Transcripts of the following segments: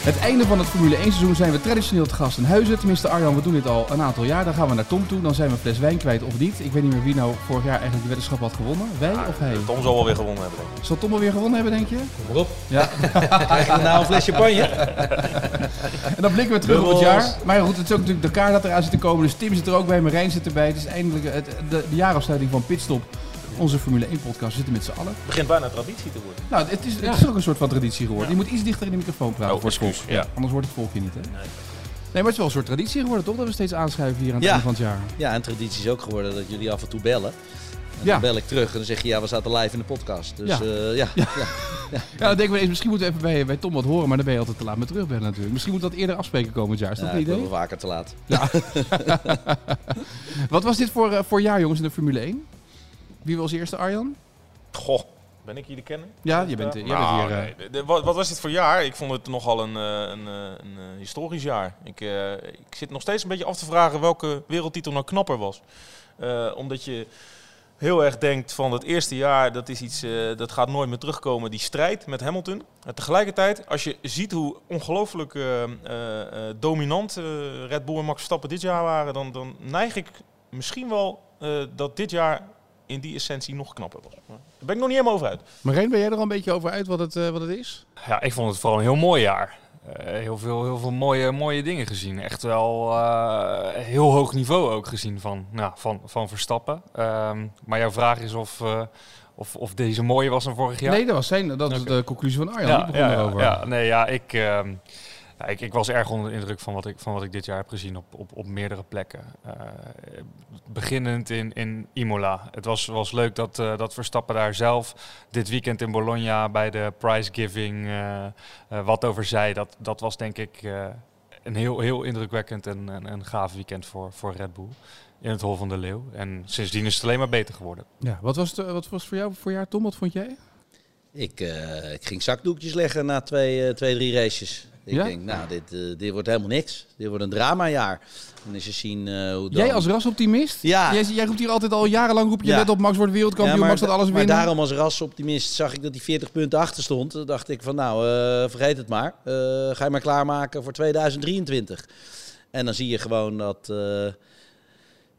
Het einde van het Formule 1 seizoen zijn we traditioneel te gast in Huizen. Tenminste, Arjan, we doen dit al een aantal jaar. Dan gaan we naar Tom toe. Dan zijn we een fles wijn kwijt of niet. Ik weet niet meer wie nou vorig jaar eigenlijk de weddenschap had gewonnen. Wij of hij? Tom zal wel weer gewonnen hebben, denk ik. Zal Tom alweer gewonnen hebben, denk je? Kom maar op. Ja. Krijg je nou een fles champagne? En dan blikken we terug op het jaar. Maar goed, het is ook natuurlijk de kaart dat eraan zit te komen. Dus Tim zit er ook bij, Marijn zit erbij. Het is eindelijk het, de, de jaarafsluiting van Pitstop. Onze Formule 1 podcast. We zitten met z'n allen. Het begint bijna traditie te worden. Nou, het is, het is ook een soort van traditie geworden. Je moet iets dichter in de microfoon praten Oh, voor het volk. Ja. ja. anders wordt het volkje niet, hè? Nee. maar het is wel een soort traditie geworden, toch? Dat we steeds aanschuiven hier aan het Ja. einde van het jaar. Ja, en traditie is ook geworden dat jullie af en toe bellen. En Ja. dan bel ik terug en dan zeg je, ja, we zaten live in de podcast. Dus Ja. ja, ja. ja. Ja, dan denken we eens, misschien moeten we even bij, bij Tom wat horen, maar dan ben je altijd te laat met terugbellen natuurlijk. Misschien moet dat eerder afspreken komend jaar. Is dat Ja, een idee? wel vaker te laat. Wat was dit voor, eh, voor jaar, jongens, in de Formule 1? Wie was eerste, Arjan? Goh, ben ik hier de kenner? Ja, je bent, jij bent Nou, hier. eh, nee. De- wat, wat was dit voor jaar? Ik vond het nogal een, eh, een, eh, een historisch jaar. Ik, ik zit nog steeds een beetje af te vragen welke wereldtitel nou knapper was. Omdat je heel erg denkt van het eerste jaar, dat is iets, dat gaat nooit meer terugkomen, die strijd met Hamilton. En tegelijkertijd, als je ziet hoe ongelooflijk dominant Red Bull en Max Verstappen dit jaar waren, dan, dan neig ik misschien wel dat dit jaar in die essentie nog knapper was. Daar ben ik nog niet helemaal over uit. Marijn, ben jij er al een beetje over uit wat het, eh, wat het is? Ja, ik vond het vooral een heel mooi jaar. Eh, heel veel, heel veel mooie, mooie dingen gezien. Echt wel eh, heel hoog niveau ook gezien van, nou, van, van Verstappen. Ehm, maar jouw vraag is of, eh, of, of deze mooier was dan vorig jaar? Nee, dat was zijn, dat is de conclusie van Arjan. Die begon ja, erover. ja, nee, ja, ik, ehm, ja, ik, ik was erg onder de indruk van wat ik, van wat ik dit jaar heb gezien op, op, op meerdere plekken. Eh, beginnend in, in Imola. Het was, was leuk dat, eh, dat Verstappen daar zelf dit weekend in Bologna bij de prize giving eh, wat over zei. Dat, dat was denk ik eh, een heel, heel indrukwekkend en een gaaf weekend voor, voor Red Bull. In het Hol van de Leeuw. En sindsdien is het alleen maar beter geworden. Ja, wat was, het, wat was voor jou voor jaar, Tom? Wat vond jij? Ik, eh, ik ging zakdoekjes leggen na twee, twee drie races. Ik Ja? denk, nou, dit, eh, dit wordt helemaal niks. Dit wordt een dramajaar. En als je zien eh, hoe dan... Jij als rasoptimist? Ja. Jij, jij roept hier altijd al jarenlang, roep je Ja. let op, Max wordt wereldkampioen, Ja, Max gaat alles maar winnen. daarom als rasoptimist zag ik dat hij 40 punten achter stond. Toen dacht ik van nou, eh, vergeet het maar. Ga je maar klaarmaken voor 2023. En dan zie je gewoon dat,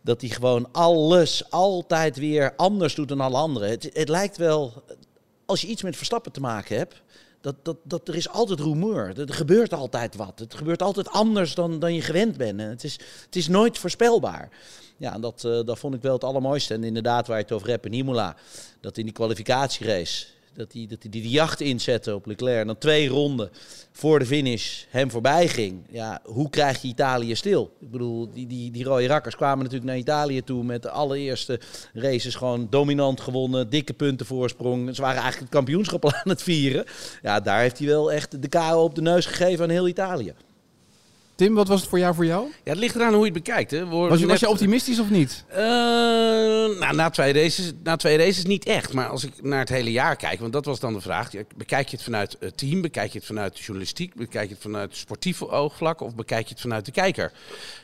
dat hij gewoon alles altijd weer anders doet dan alle anderen. Het, het lijkt wel, als je iets met Verstappen te maken hebt... Dat, dat, dat er is altijd rumoer. Er gebeurt altijd wat. Het gebeurt altijd anders dan, dan je gewend bent. En het, is, het is nooit voorspelbaar. Ja, en dat, eh, dat vond ik wel het allermooiste. En inderdaad, waar je het over hebt in Imola, dat in die kwalificatierace, dat hij dat die, die jacht inzette op Leclerc. En dan twee ronden voor de finish hem voorbij ging. Ja, hoe krijg je Italië stil? Ik bedoel, die, die, die rode rakkers kwamen natuurlijk naar Italië toe met de allereerste races gewoon dominant gewonnen. Dikke punten voorsprong. Ze waren eigenlijk het kampioenschap al aan het vieren. Ja, daar heeft hij wel echt de KO op de neus gegeven aan heel Italië. Tim, wat was het voor jaar voor jou? Ja, het ligt eraan hoe je het bekijkt. Hè. Was je, net- was je optimistisch of niet? Eh, nou, na twee, races, na twee races niet echt. Maar als ik naar het hele jaar kijk, want dat was dan de vraag. Bekijk je het vanuit het team? Bekijk je het vanuit de journalistiek? Bekijk je het vanuit sportief oogvlak? Of bekijk je het vanuit de kijker?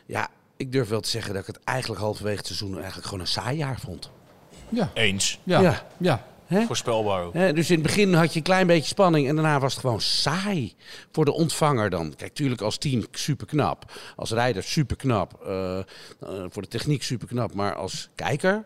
Ja, ik durf wel te zeggen dat ik het eigenlijk halverwege het seizoen eigenlijk gewoon een saai jaar vond. Ja. Eens. Ja. Ja. Ja. Voorspelbaar ook. Dus in het begin had je een klein beetje spanning en daarna was het gewoon saai voor de ontvanger dan. Kijk, tuurlijk als team super knap, als rijder super knap, eh, eh, voor de techniek super knap, maar als kijker,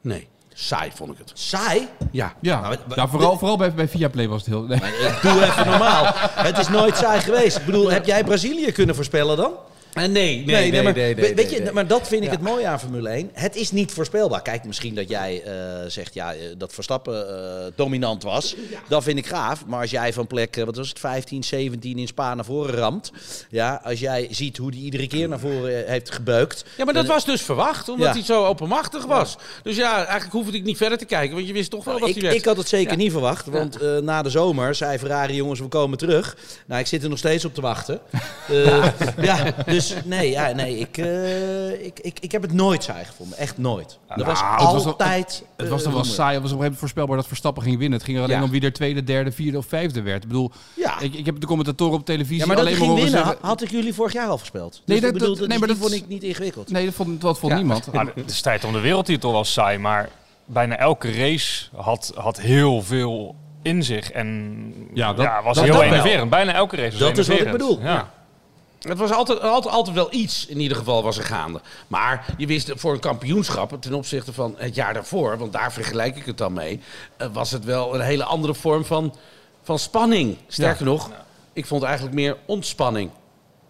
nee, saai vond ik het. Saai? Ja. Ja, Maar ja vooral, vooral bij, bij Viaplay was het heel... Nee. Maar, Doe even normaal. Het is nooit saai geweest. Ik bedoel, heb jij Brazilië kunnen voorspellen dan? Nee, nee, maar, we- weet je, maar dat vind ik het mooie aan Formule 1. Het is niet voorspelbaar. Kijk, misschien dat jij eh, zegt ja, eh, dat Verstappen eh, dominant was. Dat vind ik gaaf. Maar als jij van plek, eh, wat was het, 15, 17 in Spa naar voren ramt. Ja, als jij ziet hoe die iedere keer naar voren eh, heeft gebeukt. Ja, maar dat was dus verwacht, omdat Ja. hij zo openmachtig was. Dus ja, eigenlijk hoefde ik niet verder te kijken, want je wist toch wel wat ik, hij werd. ik had het zeker Ja. niet verwacht, want eh, na de zomer zei Ferrari, jongens, we komen terug. Nou, ik zit er nog steeds op te wachten. Eh, ja, dus dus nee, ja, nee ik, eh, ik, ik, ik heb het nooit saai gevonden. Echt nooit. Er was Nou, het was wel- altijd... Het was eh, toch wel rommel. saai. Het was op een gegeven moment voorspelbaar dat Verstappen ging winnen. Het ging er alleen Ja. om wie er tweede, derde, vierde of vijfde werd. Ik bedoel, Ja. ik, ik heb de commentatoren op televisie ja, maar dat alleen maar horen winnen zeggen... had ik jullie vorig jaar al voorspeld. Dus Nee, ik dat- bedoel, dat- dat, nee, maar dat- vond ik niet ingewikkeld. Nee, dat vond, dat vond Ja. niemand. Maar de, de strijd om de wereldtitel was saai, maar bijna elke race had, had heel veel in zich. En Ja, ja, dat- was dat- heel dat enerverend. Bijna elke race was Dat is wat ik bedoel. Ja. Het was altijd, altijd, altijd wel iets, in ieder geval, was er gaande. Maar je wist voor een kampioenschap, ten opzichte van het jaar daarvoor, want daar vergelijk ik het dan mee, eh, was het wel een hele andere vorm van, van spanning. Sterker nog, ik vond eigenlijk meer ontspanning.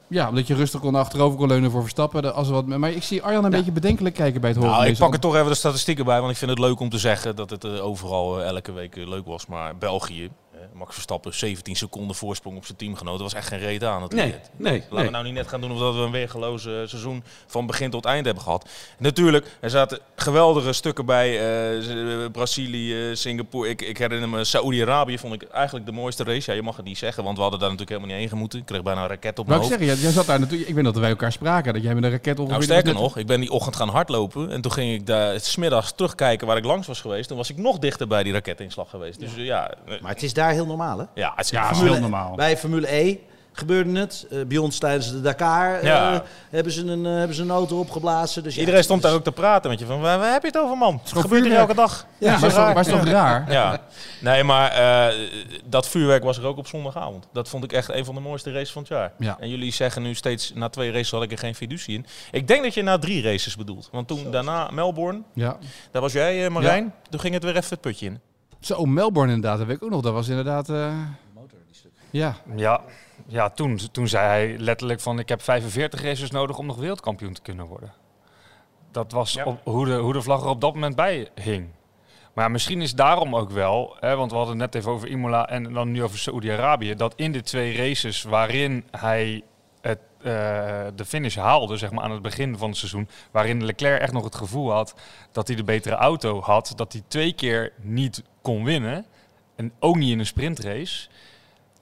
Ja, omdat je rustig kon achterover kon leunen voor Verstappen. Als er wat, maar ik zie Arjan een beetje bedenkelijk kijken bij het horen Nou, ik pak er toch even de statistieken bij, want ik vind het leuk om te zeggen dat het eh, overal eh, elke week leuk was. Maar België, Max Verstappen, 17 seconden voorsprong op zijn teamgenoten, was echt geen reet aan. Het Nee, nee, Laten nee. we nou niet net gaan doen of dat we een weergeloos eh, seizoen van begin tot eind hebben gehad. Natuurlijk, er zaten geweldige stukken bij. eh, Brazilië, eh, Singapore. Ik, ik herinner me Saoedi-Arabië vond ik eigenlijk de mooiste race. Ja, je mag het niet zeggen, want we hadden daar natuurlijk helemaal niet heen gemoeten. Ik kreeg bijna een raket op mijn Wou ik hoofd. zeggen, jij, jij zat daar natuurlijk. Ik weet dat wij elkaar spraken. Dat jij met een raket ongeveer. Nou, sterker nog, ik ben die ochtend gaan hardlopen. En toen ging ik daar smiddags terugkijken waar ik langs was geweest. Toen was ik nog dichter bij die raketinslag geweest. Dus eh, ja, eh, Maar het is daar heel normaal, hè? ja, het is Ja, Formule- heel normaal. Bij Formule E gebeurde het. Eh bij ons tijdens de Dakar eh, Ja. hebben, ze een, eh, hebben ze een auto opgeblazen. Dus ja, Iedereen stond daar ook te praten met je. Van, waar, waar heb je het over, man? Het gebeurt hier vuurwerk. elke dag. Ja, maar is toch- raar. maar is toch raar? Ja, nee, maar eh, dat vuurwerk was er ook op zondagavond. Dat vond ik echt een van de mooiste races van het jaar. Ja. En jullie zeggen nu steeds, na twee races had ik er geen fiducie in. Ik denk dat je na drie races bedoelt. Want toen daarna Melbourne, Ja. daar was jij Marijn. Toen ging het weer even het putje in. Zo, Melbourne inderdaad. Dat weet ik ook nog. Dat was inderdaad. eh, Ja. Ja, ja toen, toen zei hij letterlijk van ik heb 45 races nodig om nog wereldkampioen te kunnen worden. Dat was Ja. op, hoe, de, hoe de vlag er op dat moment bij hing. Maar ja, misschien is daarom ook wel, hè, want we hadden het net even over Imola en dan nu over Saoedi-Arabië, dat in de twee races waarin hij het, eh, de finish haalde, zeg maar aan het begin van het seizoen, waarin Leclerc echt nog het gevoel had dat hij de betere auto had, dat hij twee keer niet kon winnen en ook niet in een sprintrace.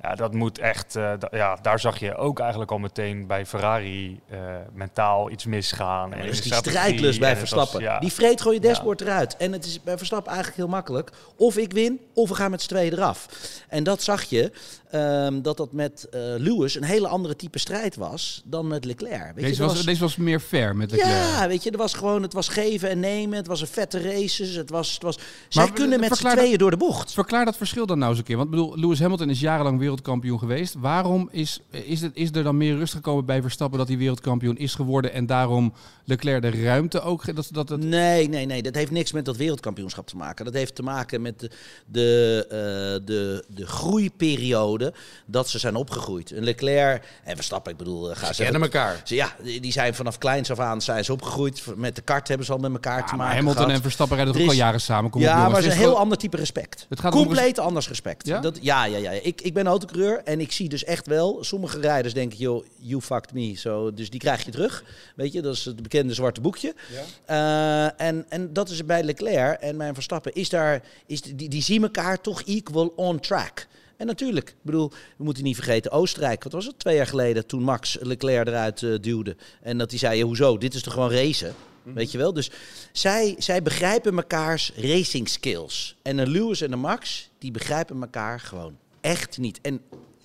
Ja, dat moet echt. eh, ja, daar zag je ook eigenlijk al meteen bij Ferrari eh, mentaal iets misgaan. en Dus die strijdlust bij was- Verstappen. ja. Die vreet gewoon je dashboard eruit. En het is bij Verstappen eigenlijk heel makkelijk. Of ik win, of we gaan met z'n tweeën eraf. En dat zag je, ehm, dat dat met eh, Lewis een hele andere type strijd was dan met Leclerc. Weet Deze was, deze was meer fair met Leclerc. Ja, weet je, er was gewoon, het was geven en nemen. Het was een vette races. Het was, het was, zij kunnen met z'n tweeën door de bocht. Verklaar dat verschil dan nou eens een keer. Want ik bedoel, Lewis Hamilton is jarenlang wereldkampioen geweest. Waarom is, is, het, is er dan meer rust gekomen bij Verstappen dat hij wereldkampioen is geworden en daarom Leclerc de ruimte ook... Dat, dat, dat, Nee, nee, nee. Dat heeft niks met dat wereldkampioenschap te maken. Dat heeft te maken met de, de, eh, de, de groeiperiode dat ze zijn opgegroeid. En Leclerc en Verstappen, ik bedoel, eh, ga Ze kennen elkaar. Ze, ja, die zijn vanaf kleins af aan zijn ze opgegroeid. Met de kart hebben ze al met elkaar te Ja, maken Hamilton gehad. en Verstappen rijden Er toch ook is- al jaren samen. Kom ja, maar het Het is een heel gewoon- ander type respect. Het gaat om Compleet anders respect. Ja? Dat, ja, ja, ja. Ik, ik ben autocoureur en ik zie dus echt wel... Sommige rijders denken, joh, you fucked me. Zo, dus die krijg je terug. Weet je, dat is het bekende zwarte boekje. Eh, en, en dat is bij Leclerc en mijn Verstappen. Is daar, is, die, die zien elkaar toch equal on track. En natuurlijk, ik bedoel, we moeten niet vergeten, Oostenrijk, wat was het, twee jaar geleden toen Max Leclerc eruit eh, duwde. En dat hij zei, ja, hoezo, dit is toch gewoon racen? Weet je wel? Dus zij, zij begrijpen mekaars racing skills. En een Lewis en een Max, die begrijpen elkaar gewoon echt niet. En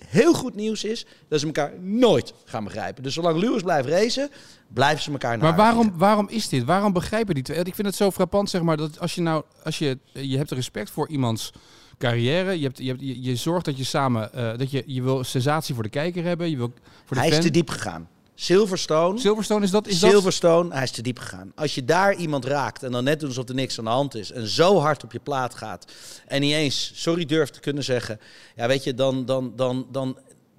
heel goed nieuws is dat ze elkaar nooit gaan begrijpen. Dus zolang Lewis blijft racen, blijven ze elkaar naar Maar waarom, waarom is dit? Waarom begrijpen die twee? Ik vind het zo frappant, zeg maar, dat als je nou, als je, je hebt respect voor iemands carrière, je, hebt, je, hebt, je, je zorgt dat je samen, eh, dat je, je wil sensatie voor de kijker hebben, je wil voor de Hij is te diep gegaan. Silverstone, Silverstone is dat, is dat? Silverstone, hij is te diep gegaan. Als je daar iemand raakt en dan net doen alsof er niks aan de hand is en zo hard op je plaat gaat en niet eens sorry durft te kunnen zeggen, ja weet je, dan, dan, dan, dan,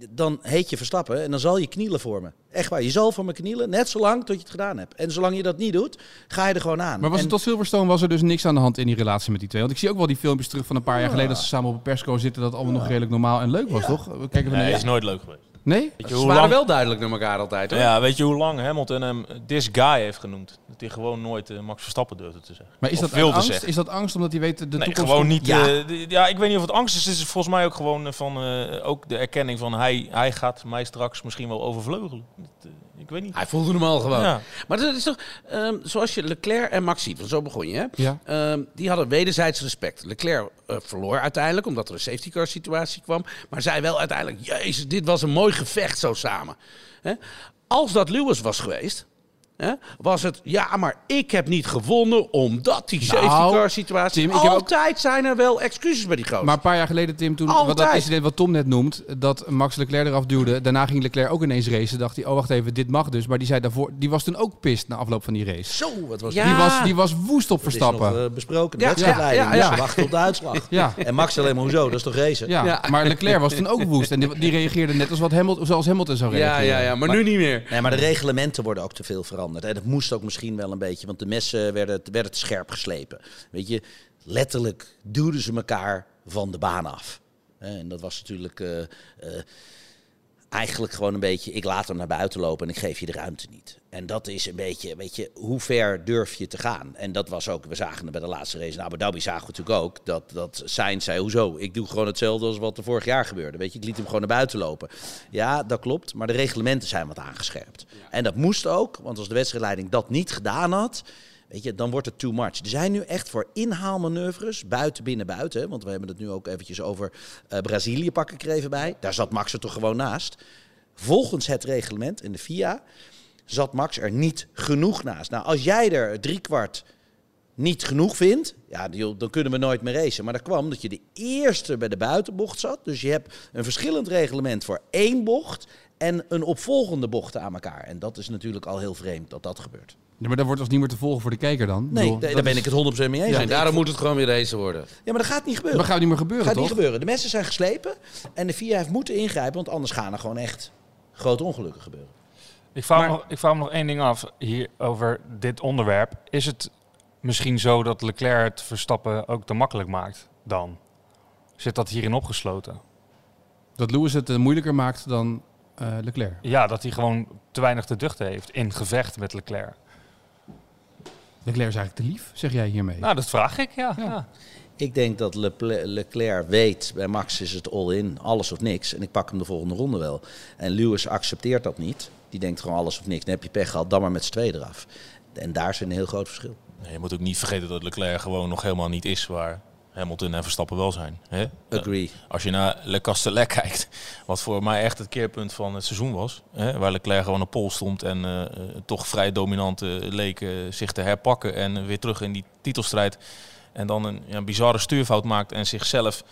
dan heet je Verstappen en dan zal je knielen voor me. Echt waar, je zal voor me knielen, net zolang tot je het gedaan hebt. En zolang je dat niet doet, ga je er gewoon aan. Maar was En- het tot Silverstone was er dus niks aan de hand in die relatie met die twee? Want ik zie ook wel die filmpjes terug van een paar jaar geleden dat ze samen op een persco zitten, dat het allemaal nog redelijk normaal en leuk was, toch? We kijken Nee, van is nooit leuk geweest. Nee? Weet je Ze hoe waren lang, wel duidelijk naar elkaar altijd. Hoor. ja, weet je hoe lang Hamilton hem this guy heeft genoemd? Dat hij gewoon nooit eh, Max Verstappen durfde te zeggen. Maar is Of dat wilde angst? zeggen. Is dat angst omdat hij weet de Nee, toekomst... gewoon niet. Ja. Ja. ja, ik weet niet of het angst is. Het is volgens mij ook gewoon eh, van eh, ook de erkenning van hij, hij gaat mij straks misschien wel overvleugelen. Dat, eh, ik weet niet. Hij voelde hem al gewoon. Ja. Maar dat is toch, ehm, zoals je Leclerc en Max ziet, want zo begon je, hè? Ja. Ehm, die hadden wederzijds respect. Leclerc eh, verloor uiteindelijk, omdat er een safety car situatie kwam. Maar zei wel uiteindelijk, jezus, dit was een mooi gevecht zo samen. Hè? Als dat Lewis was geweest, hè, was het, ja, maar ik heb niet gewonnen omdat die safety Nou, car situatie... Tim, ik heb ook- Altijd zijn er wel excuses bij die gozer. Maar een paar jaar geleden, Tim, toen wat dat incident wat Tom net noemt, dat Max Leclerc eraf duwde. Daarna ging Leclerc ook ineens racen. Dacht hij, oh wacht even, dit mag dus. Maar die zei daarvoor, die was toen ook pist na afloop van die race. Zo, wat was Ja. Die, was, die was woest op Dat is nog Verstappen. eh, besproken. De Ja, wedstrijdleiding. ja, ja, ja. Dus wachten op de uitslag. Ja. En Max alleen maar hoezo? Dat is toch racen? Ja, Ja. maar Leclerc was toen ook woest. En die, die reageerde net als wat Hamilton, zoals Hamilton zou ja, reageren. ja, ja, maar, nu niet meer. Nee, maar de reglementen worden ook te veel veranderd. En dat moest ook misschien wel een beetje, want de messen werden, werden te scherp geslepen. Weet je, letterlijk duwden ze elkaar van de baan af. En dat was natuurlijk eh, eh, eigenlijk gewoon een beetje, ik laat hem naar buiten lopen en ik geef je de ruimte niet. En dat is een beetje, weet je, hoe ver durf je te gaan? En dat was ook, we zagen het bij de laatste race in Abu Dhabi, zagen we natuurlijk ook, dat, dat Sainz zei, hoezo? Ik doe gewoon hetzelfde als wat er vorig jaar gebeurde. Weet je, ik liet hem gewoon naar buiten lopen. Ja, dat klopt, maar de reglementen zijn wat aangescherpt. En dat moest ook, want als de wedstrijdleiding dat niet gedaan had, Weet je, dan wordt het too much. Er zijn nu echt voor inhaalmanoeuvres, buiten, binnen, buiten. Want we hebben het nu ook eventjes over eh, Brazilië pak ik er even bij. Daar zat Max er toch gewoon naast. Volgens het reglement in de FIA zat Max er niet genoeg naast. Nou, als jij er driekwart niet genoeg vindt, ja, dan kunnen we nooit meer racen. Maar dat kwam omdat je de eerste bij de buitenbocht zat. Dus je hebt een verschillend reglement voor één bocht en een opvolgende bochten aan elkaar. En dat is natuurlijk al heel vreemd dat dat gebeurt. Ja, maar dat wordt als niet meer te volgen voor de kijker dan. Nee, bedoel, daar dat ben is- ik het 100% mee eens. Ja, en daarom ik- moet het gewoon weer racen worden. Ja, maar dat gaat niet gebeuren. Dat gaat niet meer gebeuren, gaat toch? niet gebeuren. De messen zijn geslepen en de FIA heeft moeten ingrijpen, want anders gaan er gewoon echt grote ongelukken gebeuren. Ik vraag, Maar- me nog, ik vraag me nog één ding af hier over dit onderwerp. Is het misschien zo dat Leclerc het Verstappen ook te makkelijk maakt dan? Zit dat hierin opgesloten? Dat Lewis het eh, moeilijker maakt dan eh, Leclerc. Ja, dat hij gewoon te weinig te duchten heeft in gevecht met Leclerc. Leclerc is eigenlijk te lief, zeg jij hiermee. Nou, dat vraag ik, ja. Ja. ja. Ik denk dat Leclerc weet, bij Max is het all-in, alles of niks. En ik pak hem de volgende ronde wel. En Lewis accepteert dat niet. Die denkt gewoon alles of niks. Dan heb je pech gehad, dan maar met z'n tweeën eraf. En daar is een heel groot verschil. Nee, je moet ook niet vergeten dat Leclerc gewoon nog helemaal niet is waar Hamilton en Verstappen wel zijn. Hè? Agree. Als je naar Le Castellet kijkt, wat voor mij echt het keerpunt van het seizoen was. Hè, waar Leclerc gewoon op pol stond en eh, eh, toch vrij dominant eh, leek eh, zich te herpakken. En weer terug in die titelstrijd. En dan een ja, bizarre stuurfout maakt en zichzelf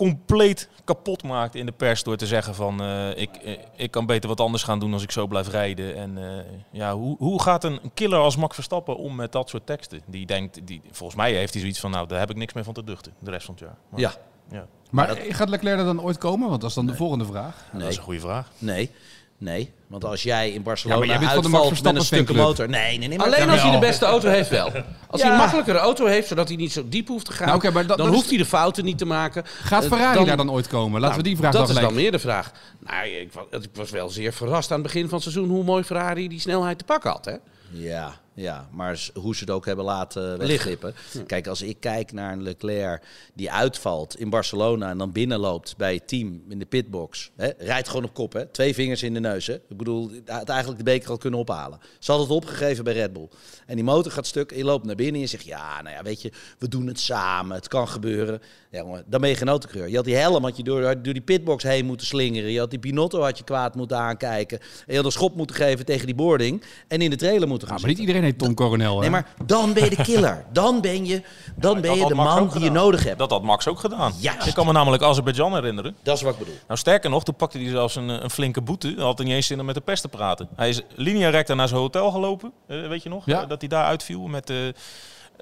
compleet kapot maakt in de pers door te zeggen van eh, ik, eh, ik kan beter wat anders gaan doen als ik zo blijf rijden. En eh, ja, hoe, hoe gaat een killer als Max Verstappen om met dat soort teksten? Die denkt, die, volgens mij heeft hij zoiets van nou, daar heb ik niks meer van te duchten de rest van het jaar. Maar, Ja, ja. maar gaat Leclerc er dan ooit komen? Want dat is dan de volgende vraag. Dat is een goede vraag. Nee. Nee, want als jij in Barcelona uitvalt met een stukken motor. Nee, nee, nee. Maar Alleen als hij de beste auto heeft wel. Als hij een makkelijkere auto heeft, zodat hij niet zo diep hoeft te gaan, Nou, oké, maar dat- dan dat is- hoeft hij de fouten niet te maken. Gaat Eh, Ferrari daar dan ooit komen? Laten we die vraag dat dan is gelijk... dan meer de vraag. Nou, ik, ik was wel zeer verrast aan het begin van het seizoen hoe mooi Ferrari die snelheid te pakken had. Hè? Ja, ja, maar hoe ze het ook hebben laten wegglippen. Kijk, als ik kijk naar een Leclerc die uitvalt in Barcelona en dan binnenloopt bij het team in de pitbox. Hè, rijdt gewoon op kop, hè? twee vingers in de neus. Hè? Ik bedoel, hij had eigenlijk de beker al kunnen ophalen. Ze had het opgegeven bij Red Bull. En die motor gaat stuk, en je loopt naar binnen en je zegt, ja, nou ja, weet je, we doen het samen, het kan gebeuren. Ja, jongen, dan ben je geen autocreur. Je had die helm had je door, door die pitbox heen moeten slingeren. Je had die Pinotto had je kwaad moeten aankijken. En je had een schop moeten geven tegen die boarding en in de trailer moeten gaan Ah, maar niet iedereen heet Tom Coronel, hè? Nee, maar dan ben je de killer. Dan ben je, dan ben je de Max man die je nodig hebt. Dat had Max ook gedaan. Juist. Ik kan me namelijk Azerbeidzjan herinneren. Dat is wat ik bedoel. Nou, sterker nog, toen pakte hij zelfs een, eh, een flinke boete. Hij had er niet eens zin om met de pers te praten. Hij is linea recta naar zijn hotel gelopen. eh, weet je nog? Ja. Eh, dat hij daar uitviel met de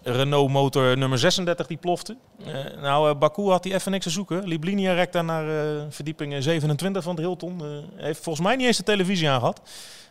Renault motor nummer 36 die plofte. Eh, nou, eh, Baku had hij even niks te zoeken. Liep linea recta naar eh, verdieping 27 van het Hilton. Eh, heeft volgens mij niet eens de televisie aangehad.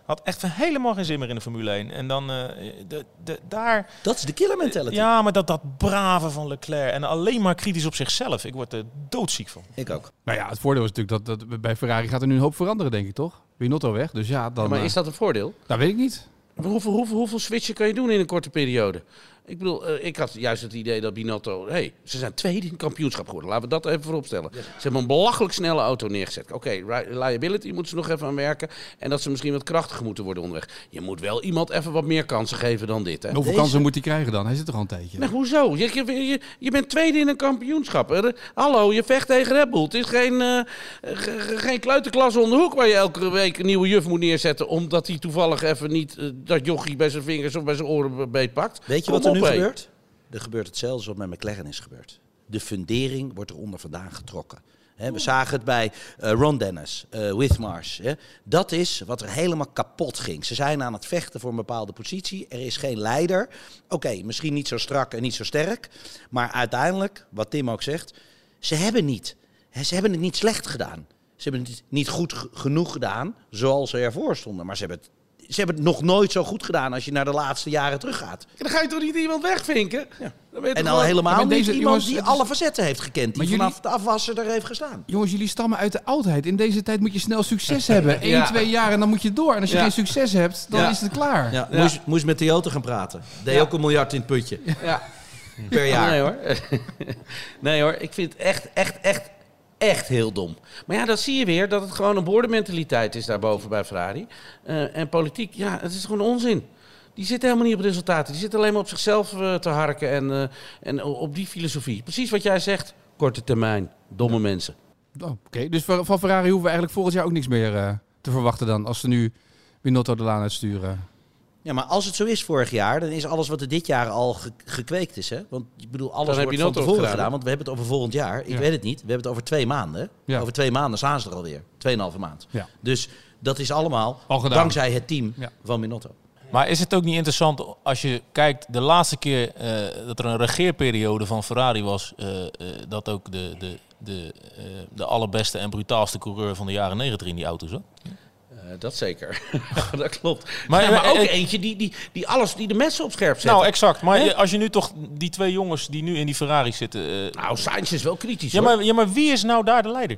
Had echt helemaal geen zin meer in de Formule 1. En dan eh, de, de, daar... Dat is de killer mentality. Ja, maar dat, dat brave van Leclerc. En alleen maar kritisch op zichzelf. Ik word er doodziek van. Ik ook. Nou ja, het voordeel is natuurlijk dat, dat bij Ferrari gaat er nu een hoop veranderen, denk ik, toch? Binotto weg, dus ja, dan... maar eh, is dat een voordeel? Dat weet ik niet. Hoeveel, hoeveel, hoeveel switchen kan je doen in een korte periode? Ik bedoel, eh, ik had juist het idee dat Binotto... hey, ze zijn tweede in het kampioenschap geworden. Laten we dat even vooropstellen. Ze hebben een belachelijk snelle auto neergezet. Oké, reliability moeten ze nog even aan werken. En dat ze misschien wat krachtiger moeten worden onderweg. Je moet wel iemand even wat meer kansen geven dan dit, hè? Hoeveel Deze- kansen moet hij krijgen dan? Hij zit er al een tijdje. Nee, hoezo? Je, je, je, je bent tweede in een kampioenschap. hè? Hallo, je vecht tegen Red Bull. Het is geen, eh, ge- ge- geen kleuterklas om de hoek waar je elke week een nieuwe juf moet neerzetten. Omdat hij toevallig even niet eh, dat jochie bij zijn vingers of bij zijn oren beetpakt. Weet je Kom wat er nu? Er gebeurt hetzelfde wat met McLaren is gebeurd. De fundering wordt er onder vandaan getrokken. Hè, we zagen het bij eh, Ron Dennis, eh Withmars. hè. Dat is wat er helemaal kapot ging. Ze zijn aan het vechten voor een bepaalde positie. Er is geen leider. Oké, misschien niet zo strak en niet zo sterk. Maar uiteindelijk, wat Tim ook zegt, ze hebben niet. Ze hebben het niet slecht gedaan. Ze hebben het niet goed genoeg gedaan zoals ze ervoor stonden. Maar ze hebben het ze hebben het nog nooit zo goed gedaan als je naar de laatste jaren teruggaat. Dan ga je toch niet iemand wegvinken? Ja. Dan ben je En al gewoon- helemaal niet deze- iemand jongens, die alle facetten heeft gekend. Die jullie- vanaf de afwasser er heeft gestaan. Jongens, jullie stammen uit de oudheid. In deze tijd moet je snel succes hebben. Eén, Ja. twee jaar en dan moet je door. En als je Ja. geen succes hebt, dan Ja. is het klaar. Ja, Ja. Moest, moest met Toyota gaan praten. Deed Ja. ook een miljard in het putje Ja. per jaar. Nee hoor. nee hoor, ik vind het echt, echt, echt, echt heel dom. Maar ja, dan zie je weer dat het gewoon een boordenmentaliteit is daarboven bij Ferrari. Eh, en politiek, ja, het is gewoon onzin. Die zitten helemaal niet op resultaten. Die zitten alleen maar op zichzelf eh, te harken en, eh, en op die filosofie. Precies wat jij zegt, korte termijn, domme mensen. Oh, Oké, dus van Ferrari hoeven we eigenlijk volgend jaar ook niks meer te verwachten dan. Als ze nu Binotto de laan uitsturen. Ja, maar als het zo is vorig jaar, dan is alles wat er dit jaar al ge- gekweekt is. Hè? Want ik bedoel, alles Dan heb wordt je van tevoren gedaan, gedaan. Want we hebben het over volgend jaar. Ik Ja. weet het niet. We hebben het over twee maanden. Ja. Over twee maanden staan ze er alweer. Tweeënhalve maand. Ja. Dus dat is allemaal Al gedaan. dankzij het team Ja. van Binotto. Maar is het ook niet interessant als je kijkt, de laatste keer eh, dat er een regeerperiode van Ferrari was, eh, eh, dat ook de, de, de, eh, de allerbeste en brutaalste coureur van de jaren 90 in die auto zat? Eh, dat zeker. dat klopt. Maar, Maar, maar ook eh, eentje die, die, die alles, die de mensen op scherp zet. Nou, exact. Maar als je nu toch die twee jongens die nu in die Ferrari zitten. eh, nou, Sainz is wel kritisch ja, hoor. maar, ja, maar wie is nou daar de leider?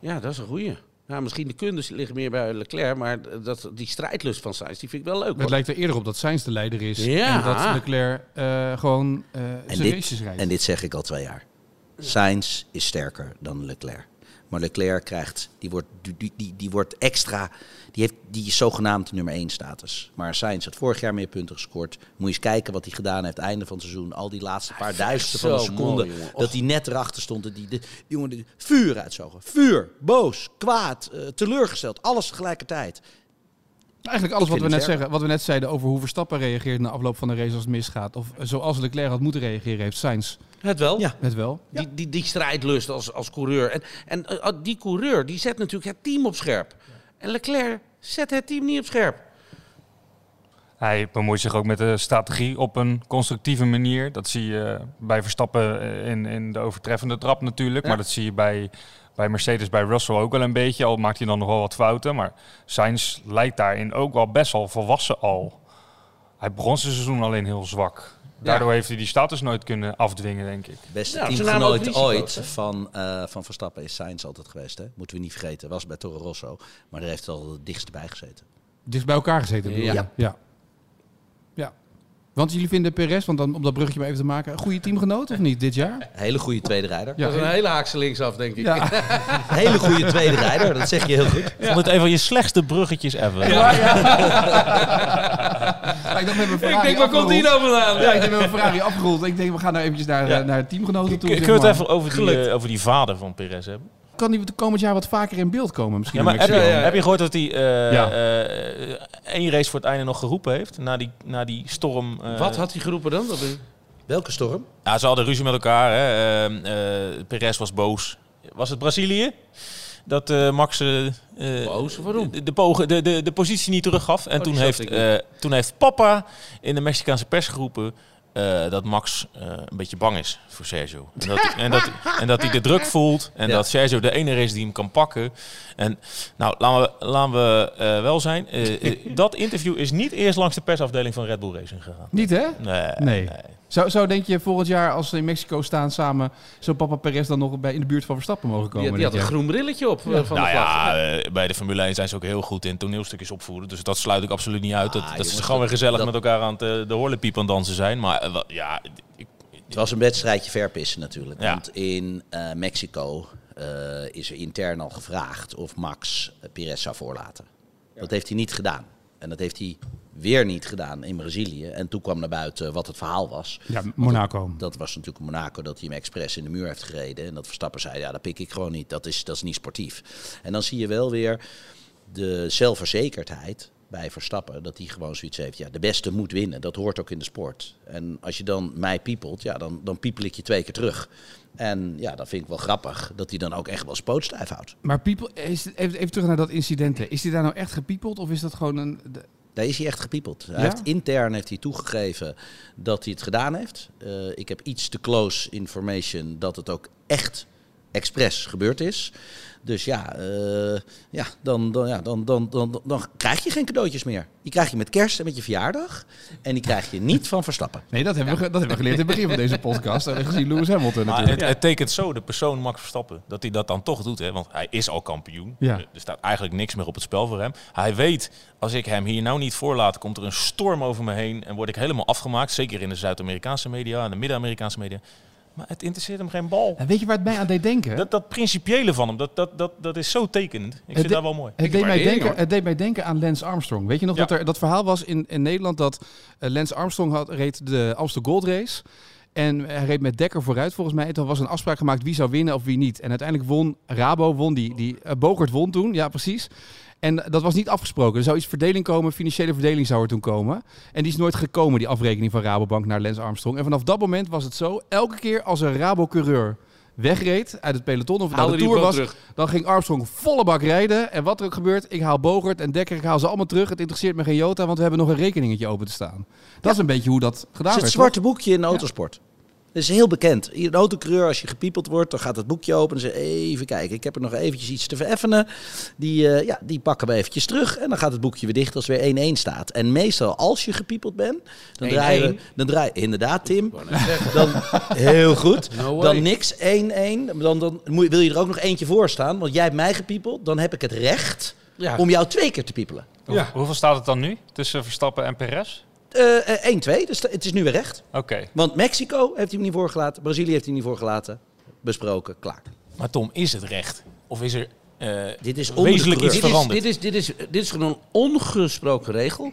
Ja, dat is een goeie. Ja, misschien de kundes liggen meer bij Leclerc, maar dat, die strijdlust van Sainz, die vind ik wel leuk. Het lijkt er eerder op dat Sainz de leider is. Ja. En dat Leclerc eh, gewoon eh En zijn races dit, rijdt. en dit zeg ik al twee jaar. Sainz is sterker dan Leclerc. Maar Leclerc krijgt, die wordt, die, die- die, wordt extra, die heeft die zogenaamd nummer 1 status. Maar Sainz had vorig jaar meer punten gescoord. Moet je eens kijken wat hij gedaan heeft einde van het seizoen. Al die laatste paar duizenden van een seconde. mooi, dat hij net erachter stond. Dat die, de, die jongen die vuur uitzogen. Vuur, boos, kwaad, eh, teleurgesteld. Alles tegelijkertijd. Eigenlijk alles wat we, net zeggen, wat we net zeiden over hoe Verstappen reageert na afloop van de race als het misgaat. Of zoals Leclerc had moeten reageren, heeft Sainz Het wel. Ja. het wel. Die, die, die strijdlust als, als coureur. En, en eh, die coureur die zet natuurlijk het team op scherp. En Leclerc zet het team niet op scherp. Hij bemoeit zich ook met de strategie op een constructieve manier. Dat zie je bij Verstappen in, in de overtreffende trap natuurlijk. Ja. Maar dat zie je bij, bij Mercedes, bij Russell ook wel een beetje. Al maakt hij dan nog wel wat fouten. Maar Sainz lijkt daarin ook wel best wel volwassen al. Hij begon zijn seizoen alleen heel zwak. Daardoor heeft hij die status nooit kunnen afdwingen, denk ik. Beste ook teamgenoot risico's, ooit hè? van, eh, van Verstappen is Sainz altijd geweest. Hè? Moeten we niet vergeten. Was bij Toro Rosso. Maar daar heeft hij al het dichtst bij gezeten. Dicht bij elkaar gezeten. bedoel je? Ja. ja. Ja. Want jullie vinden Perez, want dan om dat bruggetje maar even te maken, een goede teamgenoot of niet dit jaar? Hele goede tweede rijder. Ja, dat is een hele haakse linksaf, denk ik. Ja. Hele goede tweede rijder. Dat zeg je heel goed. Ik vond het een van je slechtste bruggetjes ever. Ja, ja. Ja, ik dacht, Ik denk, waar komt die nou vandaan? Ja, ik denk, we hebben Ferrari afgerond. Ik denk, we gaan nou eventjes naar, Ja. eh, naar teamgenoten toe. Kun je het even over die, eh, over die vader van Perez hebben? Kan die komend jaar wat vaker in beeld komen? Misschien Ja, maar heb je, heb gehoord dat hij eh, Ja. eh, één race voor het einde nog geroepen heeft? Na die, na die storm. eh, Wat had hij geroepen dan? Dat is- Welke storm? Ja, ze hadden ruzie met elkaar. Hè. Eh, eh, Perez was boos. Was het Brazilië? Dat eh, Max eh, eh, Boos? Waarom? de, de, pogen- de, de, de positie niet teruggaf. En Oh, toen, heeft, eh, toen heeft papa in de Mexicaanse pers geroepen... eh, dat Max eh, een beetje bang is voor Sergio. En dat, en dat, en dat hij de druk voelt. En Ja. dat Sergio de enige is die hem kan pakken. En nou, laten we, laten we eh, wel zijn. dat interview is niet eerst langs de persafdeling van Red Bull Racing gegaan. Niet, hè? Nee. Nee. nee. Zou, zou denk je volgend jaar als ze in Mexico staan samen, zo papa Perez dan nog bij in de buurt van Verstappen mogen komen? Die, die had een groen brilletje op eh, van nou de ja, eh, bij de Formule 1 zijn ze ook heel goed in toneelstukjes opvoeren. Dus dat sluit ik absoluut niet uit. Dat, Ah, dat ze jongens, gewoon weer dat- gezellig dat- met elkaar aan het, eh, de horlepiep aan het dansen zijn. Maar ja, ik, Het was een wedstrijdje verpissen natuurlijk. Ja. Want in eh, Mexico eh, is er intern al gevraagd of Max Perez zou voorlaten. Dat heeft hij niet gedaan. En dat heeft hij weer niet gedaan in Brazilië. En toen kwam naar buiten wat het verhaal was. Ja, Monaco. Dat was natuurlijk Monaco dat hij hem expres in de muur heeft gereden. En dat Verstappen zei, ja, dat pik ik gewoon niet. Dat is, dat is niet sportief. En dan zie je wel weer de zelfverzekerdheid bij Verstappen. Dat hij gewoon zoiets heeft, ja, de beste moet winnen. Dat hoort ook in de sport. En als je dan mij piepelt, ja, dan, dan piepel ik je twee keer terug. En ja, dat vind ik wel grappig. Dat hij dan ook echt wel spootstijf houdt. Maar is, even, even terug naar dat incident. hè. Is hij daar nou echt gepiepeld of is dat gewoon een... de- Daar is hij echt gepiepeld. Hij Ja? heeft, intern heeft hij toegegeven dat hij het gedaan heeft. Eh, ik heb iets te close information dat het ook echt expres gebeurd is. Dus ja, eh, ja, dan, dan, ja dan, dan, dan, dan krijg je geen cadeautjes meer. Die krijg je met kerst en met je verjaardag. En die krijg je niet van Verstappen. Nee, dat hebben, we, dat hebben we geleerd in het begin van deze podcast. En gezien Lewis Hamilton maar natuurlijk. het, het tekent zo de persoon Max Verstappen dat hij dat dan toch doet. Hè? Want hij is al kampioen. Ja. Er er staat eigenlijk niks meer op het spel voor hem. Hij weet, als ik hem hier nou niet voorlaat, komt er een storm over me heen. En word ik helemaal afgemaakt. Zeker in de Zuid-Amerikaanse media en de Midden-Amerikaanse media. Maar het interesseert hem geen bal. En weet je waar het mij aan deed denken? Dat, dat principiële van hem, dat, dat, dat, dat is zo tekenend. Ik vind de- dat wel mooi. Het deed, mij denken, hoor. het deed mij denken aan Lance Armstrong. Weet je nog Ja. dat er dat verhaal was in, in Nederland dat eh, Lance Armstrong had, reed de Amstel Gold Race. En hij reed met Dekker vooruit volgens mij. En toen was een afspraak gemaakt wie zou winnen of wie niet. En uiteindelijk won Rabo, won die. die eh, Bogert won toen, ja precies. En dat was niet afgesproken. Er zou iets verdeling komen, financiële verdeling zou er toen komen. En die is nooit gekomen, die afrekening van Rabobank naar Lance Armstrong. En vanaf dat moment was het zo, elke keer als een Rabo-coureur wegreed uit het peloton of Haalde de Tour was, terug. dan ging Armstrong volle bak rijden. En wat er ook gebeurt, ik haal Bogert en Dekker, ik haal ze allemaal terug. Het interesseert me geen jota, want we hebben nog een rekeningetje open te staan. Dat is een beetje hoe dat gedaan Het is werd. het zwarte boekje in de autosport. Dat is heel bekend. Een autocoureur, als je gepiepeld wordt, dan gaat het boekje open en ze even kijken. Ik heb er nog eventjes iets te vereffenen. Die, eh, ja, die pakken we eventjes terug en dan gaat het boekje weer dicht als weer 1-1 staat. En meestal als je gepiepeld bent, dan 1-1? draaien we... Dan draai, inderdaad, Tim. Dan, heel goed. No dan niks 1-1. Dan, dan moet, je- wil je er ook nog eentje voor staan, want jij hebt mij gepiepeld. Dan heb ik het recht Ja. om jou twee keer te piepelen. Hoe- Hoeveel staat het dan nu tussen Verstappen en Perez? Eh, eh, 1-2, dus het is nu weer recht. Oké. Want Mexico heeft hij hem niet voorgelaten, Brazilië heeft hij niet voorgelaten. Besproken, klaar. Maar Tom, is het recht? Of is er eh, Dit is wezenlijk iets. Dit is, veranderd? dit, is, dit, is, dit is gewoon een ongesproken regel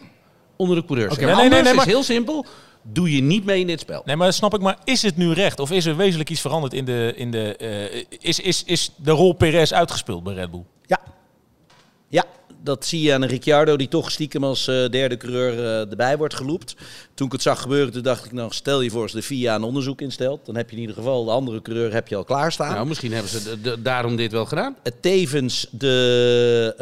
onder de coureurs. En nee, nee, nee, maar- is heel simpel. Doe je niet mee in dit spel. Nee, maar dat snap ik. Maar is het nu recht? Of is er wezenlijk iets veranderd in de... In de eh, is, is, is de rol Perez uitgespeeld bij Red Bull? Ja. Ja, dat zie je aan een Ricciardo die toch stiekem als eh, derde coureur eh, erbij wordt geloept. Toen ik het zag gebeuren, toen dacht ik nog, stel je voor als de FIA een onderzoek instelt. Dan heb je in ieder geval de andere coureur heb je al klaarstaan. Nou, misschien hebben ze de- de- daarom dit wel gedaan. Eh, Tevens, de,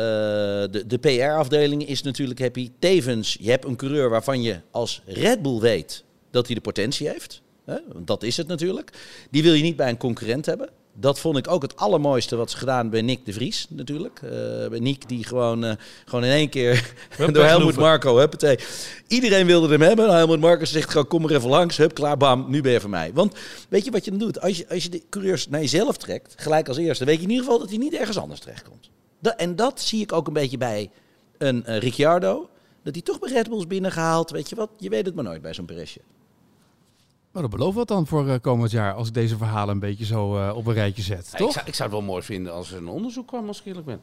de, de PR-afdeling is natuurlijk happy. Tevens, je hebt een coureur waarvan je als Red Bull weet dat hij de potentie heeft. Hè? Want dat is het natuurlijk. Die wil je niet bij een concurrent hebben. Dat vond ik ook het allermooiste wat ze gedaan bij Nick de Vries natuurlijk. Eh, bij Nick die gewoon, eh, gewoon in één keer door Helmoet Marco, huppatee. Iedereen wilde hem hebben. Nou, Helmoet Marco zegt gewoon kom maar even langs. Hup, klaar, bam, nu ben je van mij. Want weet je wat je dan doet? Als je, als je de coureurs naar jezelf trekt, gelijk als eerste, weet je in ieder geval dat hij niet ergens anders terechtkomt. Da en dat zie ik ook een beetje bij een eh, Ricciardo. Dat hij toch bij Red Bull is binnengehaald. Weet je wat? Je weet het maar nooit bij zo'n Peresje. Maar dat belooft wat dan voor eh, komend jaar, als ik deze verhalen een beetje zo eh, op een rijtje zet, Ja, toch? Ik, zou, ik zou het wel mooi vinden als er een onderzoek kwam, als ik eerlijk ben.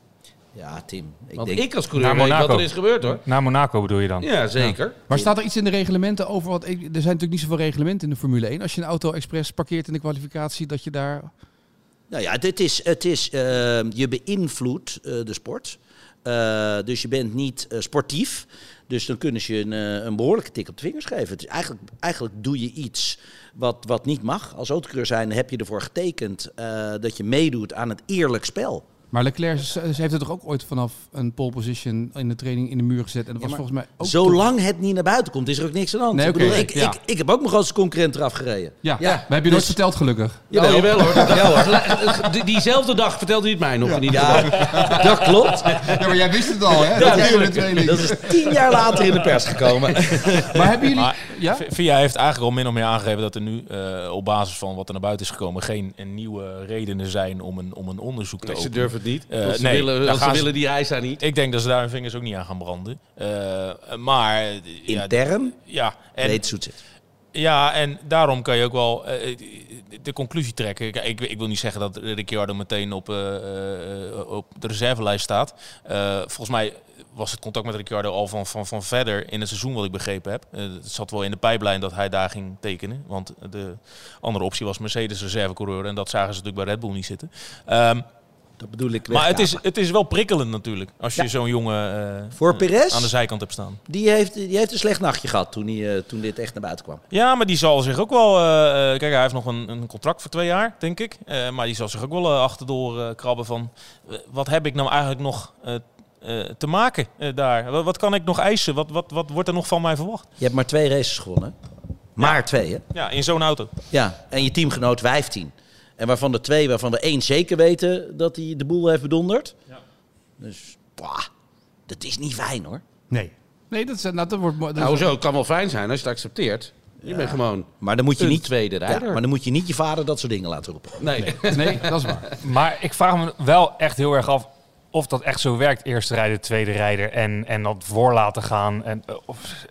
Ja, Tim. Ik Want denk, ik als coureur Naar weet wat er is gebeurd hoor. Naar Monaco bedoel je dan? Ja, zeker. Maar staat er iets in de reglementen over? Want ik- er zijn natuurlijk niet zoveel reglementen in de Formule 1. Als je een auto expres parkeert in de kwalificatie, dat je daar... Nou ja, dit is, het is, eh, je beïnvloedt eh, de sport. Eh, dus je bent niet eh, sportief. Dus dan kunnen ze je een, eh, een behoorlijke tik op de vingers geven. Is eigenlijk, eigenlijk doe je iets wat, wat niet mag. Als autocoureur zijn heb je ervoor getekend eh, dat je meedoet aan het eerlijk spel. Maar Leclerc ze, heeft het toch ook ooit vanaf een pole position in de training in de muur gezet. En dat was volgens mij ook... Zolang het niet naar buiten komt, is er ook niks aan de hand. Nee, ik, bedoel, ik, ja. ik, ik heb ook mijn grootste concurrent eraf gereden. Ja, Ja, maar heb je nooit dus- verteld gelukkig. Jawel, jawel hoor. Ja, Die- Diezelfde dag vertelde hij het mij nog in ieder geval. Ja, dat klopt. Ja, maar jij wist het al, hè? Ja, natuurlijk. Dat is tien jaar later in de pers gekomen. Maar hebben jullie... Maar Ja? VIA heeft eigenlijk al min of meer aangegeven dat er nu eh, op basis van wat er naar buiten is gekomen geen nieuwe redenen zijn om een, om een onderzoek te openen. Het niet. Eh, ze nee, willen, daar ze willen die eisa niet. Ik denk dat ze daar hun vingers ook niet aan gaan branden. Eh, maar ja, Intern ja, en, ja, en daarom kan je ook wel eh, de conclusie trekken. Ik, ik wil niet zeggen dat Ricciardo meteen op, eh, eh, op de reservelijst staat. Eh, volgens mij was het contact met Ricciardo al van, van, van verder in het seizoen, wat ik begrepen heb. Het zat wel in de pijplijn dat hij daar ging tekenen. Want de andere optie was Mercedes reservecoureur. En dat zagen ze natuurlijk bij Red Bull niet zitten. Ehm, Dat bedoel ik maar het is, het is wel prikkelend natuurlijk. Als je Ja. zo'n jongen eh, Voor Perez? aan de zijkant hebt staan. Die heeft, die heeft een slecht nachtje gehad toen, hij, eh, toen dit echt naar buiten kwam. Ja, maar die zal zich ook wel. eh, eh, kijk, hij heeft nog een, een contract voor twee jaar, denk ik. Eh, maar die zal zich ook wel eh, achterdoor eh, krabben van. eh, wat heb ik nou eigenlijk nog eh, eh, te maken eh, daar? Wat, wat kan ik nog eisen? Wat, wat, wat wordt er nog van mij verwacht? Je hebt maar twee races gewonnen. Maar twee, hè? Ja, in zo'n auto. Ja, en je teamgenoot 15. En waarvan de twee, waarvan er één zeker weten dat hij de boel heeft bedonderd. Dus, bah, dat is niet fijn hoor. Nee. Nee, dat, is, nou, dat wordt... mooi. Dat Nou, zo, het kan wel fijn zijn als je het accepteert. Je bent gewoon Maar dan moet je een niet, tweede ja, rijder. maar dan moet je niet je vader dat soort dingen laten roepen. Nee. Nee, dat is waar. Maar ik vraag me wel echt heel erg af of dat echt zo werkt. Eerste rijder, tweede rijder en, en dat voor laten gaan. En, eh, of,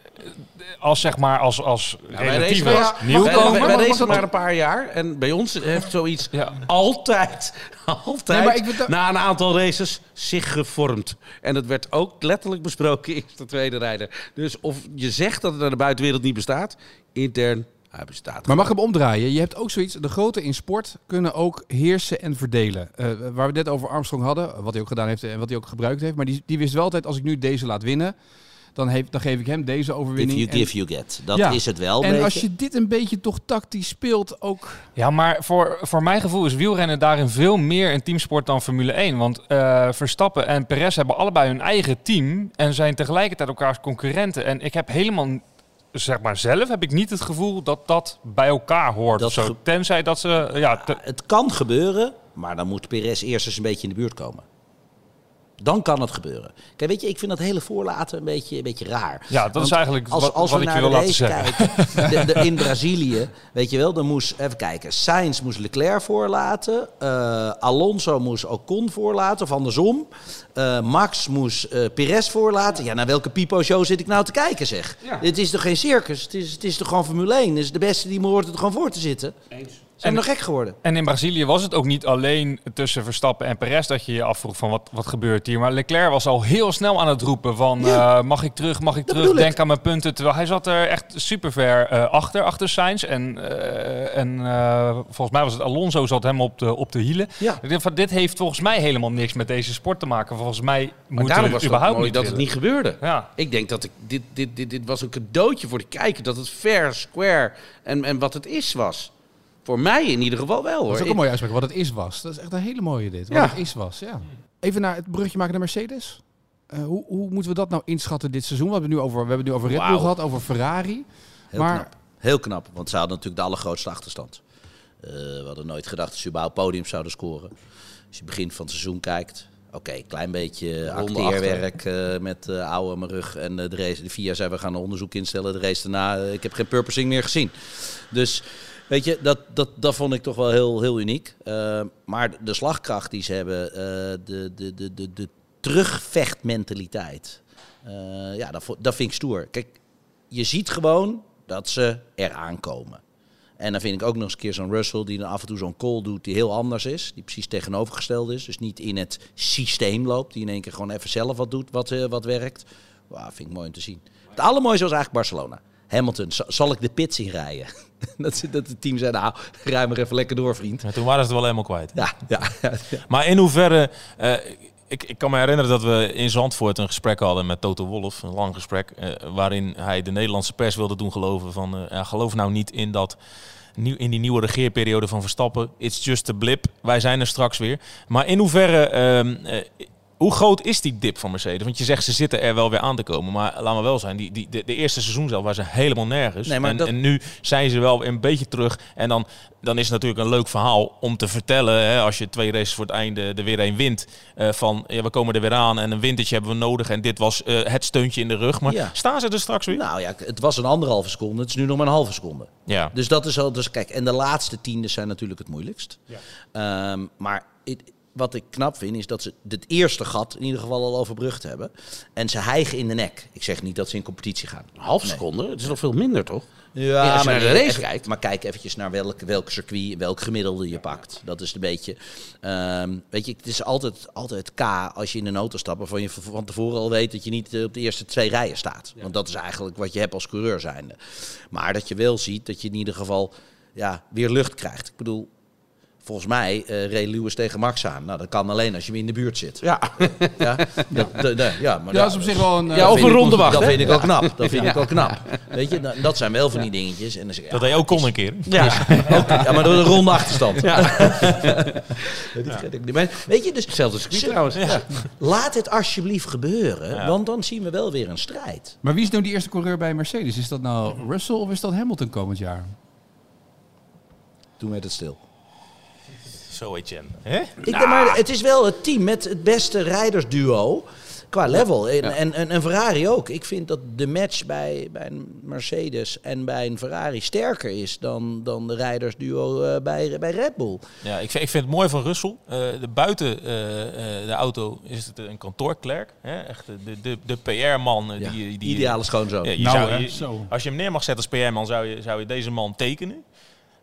als zeg maar als, als wij relatieve racen maar-. Wij, racen een paar jaar. En bij ons heeft zoiets Ja. altijd, altijd Nee, maar ik vind dat- na een aantal races zich gevormd. En dat werd ook letterlijk besproken in de tweede rijder. Dus of je zegt dat het naar de buitenwereld niet bestaat, intern, hij bestaat. Maar mag ik hem omdraaien? Je hebt ook zoiets, de grote in sport kunnen ook heersen en verdelen. Eh, waar we het net over Armstrong hadden, wat hij ook gedaan heeft en wat hij ook gebruikt heeft. Maar die, die wist wel altijd, als ik nu deze laat winnen, dan, heeft, dan geef ik hem deze If overwinning. you En- give, you get. Dat Ja. is het wel. en beetje. als je dit een beetje toch tactisch speelt, ook... Ja, maar voor, voor mijn gevoel is wielrennen daarin veel meer een teamsport dan Formule 1. Want eh, Verstappen en Perez hebben allebei hun eigen team en zijn tegelijkertijd elkaars concurrenten. En ik heb helemaal, zeg maar zelf, heb ik niet het gevoel dat dat bij elkaar hoort. Dat zo. Tenzij dat ze, ja, te- Het kan gebeuren, maar dan moet Perez eerst eens een beetje in de buurt komen. Dan kan het gebeuren. Kijk, weet je, ik vind dat hele voorlaten een beetje, een beetje raar. ja, dat is eigenlijk als, wat, als wat we ik naar je wil de laten race zeggen. kijken, de, de- in Brazilië, weet je wel, dan moest, even kijken, Sainz moest Leclerc voorlaten, eh, Alonso moest Ocon voorlaten, of andersom. Eh, Max moest eh Perez voorlaten. Ja, naar welke pipo-show zit ik nou te kijken, zeg? Dit is toch geen circus? Het is, het is toch gewoon Formule 1? Dus de beste die me hoort er gewoon voor te zitten. Zijn nog gek geworden? En in Brazilië was het ook niet alleen tussen Verstappen en Perez dat je je afvroeg van wat, wat gebeurt hier. Maar Leclerc was al heel snel aan het roepen van eh, mag ik terug, mag ik terug, ik. denk aan mijn punten. Terwijl hij zat er echt super ver eh, achter, achter Sainz. En, eh, en eh, volgens mij was het Alonso zat hem op de, op de hielen. Ja. Ik denk van, dit heeft volgens mij helemaal niks met deze sport te maken. Volgens mij Maar moet daarom het was het überhaupt mooi niet dat het niet gebeurde. Ja. Ik denk dat ik, dit, dit, dit, dit was een cadeautje voor de kijker. Dat het fair, square en, en wat het is was. Voor mij in ieder geval wel Dat hoor. is ook een mooie uitspraak, wat het is was. Dat is echt een hele mooie dit, wat Ja. het is was, ja. Even naar het brugje maken naar Mercedes. Eh, hoe, hoe moeten we dat nou inschatten dit seizoen? We hebben het nu over, we hebben het nu over Red Bull gehad, over Ferrari. Heel Maar- knap. Heel knap, want ze hadden natuurlijk de allergrootste achterstand. Eh, we hadden nooit gedacht dat ze überhaupt podiums zouden scoren. Als je begin van het seizoen kijkt, oké, klein beetje acteerwerk eh, met uh, oude aan mijn rug. En de race, de VIA zei, we gaan een onderzoek instellen. De race daarna, ik heb geen purposing meer gezien. Dus weet je, dat, dat, dat vond ik toch wel heel, heel uniek. Eh, maar de slagkracht die ze hebben, eh, de, de, de, de, de terugvechtmentaliteit. eh, ja, dat, dat vind ik stoer. Kijk, je ziet gewoon dat ze eraan komen. En dan vind ik ook nog eens een keer zo'n Russell die dan af en toe zo'n call doet die heel anders is. Die precies tegenovergesteld is. Dus niet in het systeem loopt. Die in één keer gewoon even zelf wat doet wat, wat werkt. Wauw, vind ik mooi om te zien. Het allermooiste was eigenlijk Barcelona. Hamilton, za- zal ik de pit zien rijden? dat, dat het team zei, nou, rij maar even lekker door, vriend. En toen waren ze het wel helemaal kwijt. Ja, ja. Maar in hoeverre... eh, ik, ik kan me herinneren dat we in Zandvoort een gesprek hadden met Toto Wolff. Een lang gesprek. eh, waarin hij de Nederlandse pers wilde doen geloven van... eh, ja, geloof nou niet in dat nieuw, in die nieuwe regeerperiode van Verstappen. It's just a blip. Wij zijn er straks weer. Maar in hoeverre... ehm, eh, hoe groot is die dip van Mercedes? Want je zegt ze zitten er wel weer aan te komen. Maar laat maar wel zijn, die, die, de, de eerste seizoen zelf waren ze helemaal nergens. Nee, maar en, dat- en nu zijn ze wel een beetje terug. En dan, dan is het natuurlijk een leuk verhaal om te vertellen. Hè, als je twee races voor het einde er weer een wint. eh, van ja, we komen er weer aan en een wintertje hebben we nodig. En dit was eh, het steuntje in de rug. Maar Ja. staan ze er straks weer? Nou ja, het was een anderhalve seconde. Het is nu nog maar een halve seconde. ja. Dus dat is al. Dus kijk, en de laatste tiendes zijn natuurlijk het moeilijkst. Ehm, maar it- wat ik knap vind, is dat ze het eerste gat in ieder geval al overbrugd hebben. En ze hijgen in de nek. Ik zeg niet dat ze in competitie gaan. Een half seconde? Het is nog veel minder, toch? Ja, als je naar de race even- kijkt. Maar kijk eventjes naar welk, welk circuit, welk gemiddelde je pakt. Dat is een beetje... ehm, weet je, het is altijd, altijd K als je in een auto stapt... waarvan je van tevoren al weet dat je niet eh, op de eerste twee rijen staat. Want dat is eigenlijk wat je hebt als coureur zijnde. Maar dat je wel ziet dat je in ieder geval ja, weer lucht krijgt. Ik bedoel... Volgens mij eh reed Lewis tegen Max aan. Nou, dat kan alleen als je hem in de buurt zit. Ja. Ja, dat, ja, maar Ja, dat is op zich wel een... eh, Ja, of een ronde wacht, Dat vind ik ook knap. Dat vind ik ook knap. Weet je, dat- dat zijn wel van die dingetjes. En dan zeg ik, Dat ja, deed ook kon een keer. ja, ook, ja, maar door een ronde achterstand. Niet. Maar weet je, dus Hetzelfde circuit trouwens. ja. laat het alsjeblieft gebeuren, Ja. want dan zien we wel weer een strijd. Maar wie is nou die eerste coureur bij Mercedes? Is dat nou Russell of is dat Hamilton komend jaar? Toen werd het stil. Zo, Etienne. Hè? Ik denk maar, het is wel het team met het beste rijdersduo qua level. En, en, en, en Ferrari ook. Ik vind dat de match bij, bij een Mercedes en bij een Ferrari sterker is dan, dan de rijdersduo eh, bij, bij Red Bull. Ja, ik vind, ik vind het mooi van Russell. Eh, de buiten eh, eh, de auto is het een kantoorklerk. Hè? Echt de, de, de, de PR-man. Ja, die, die, Ideale schoonzoon. Ja, je Nou, zou, hè, je- zo. als je hem neer mag zetten als PR-man, zou je, zou je deze man tekenen.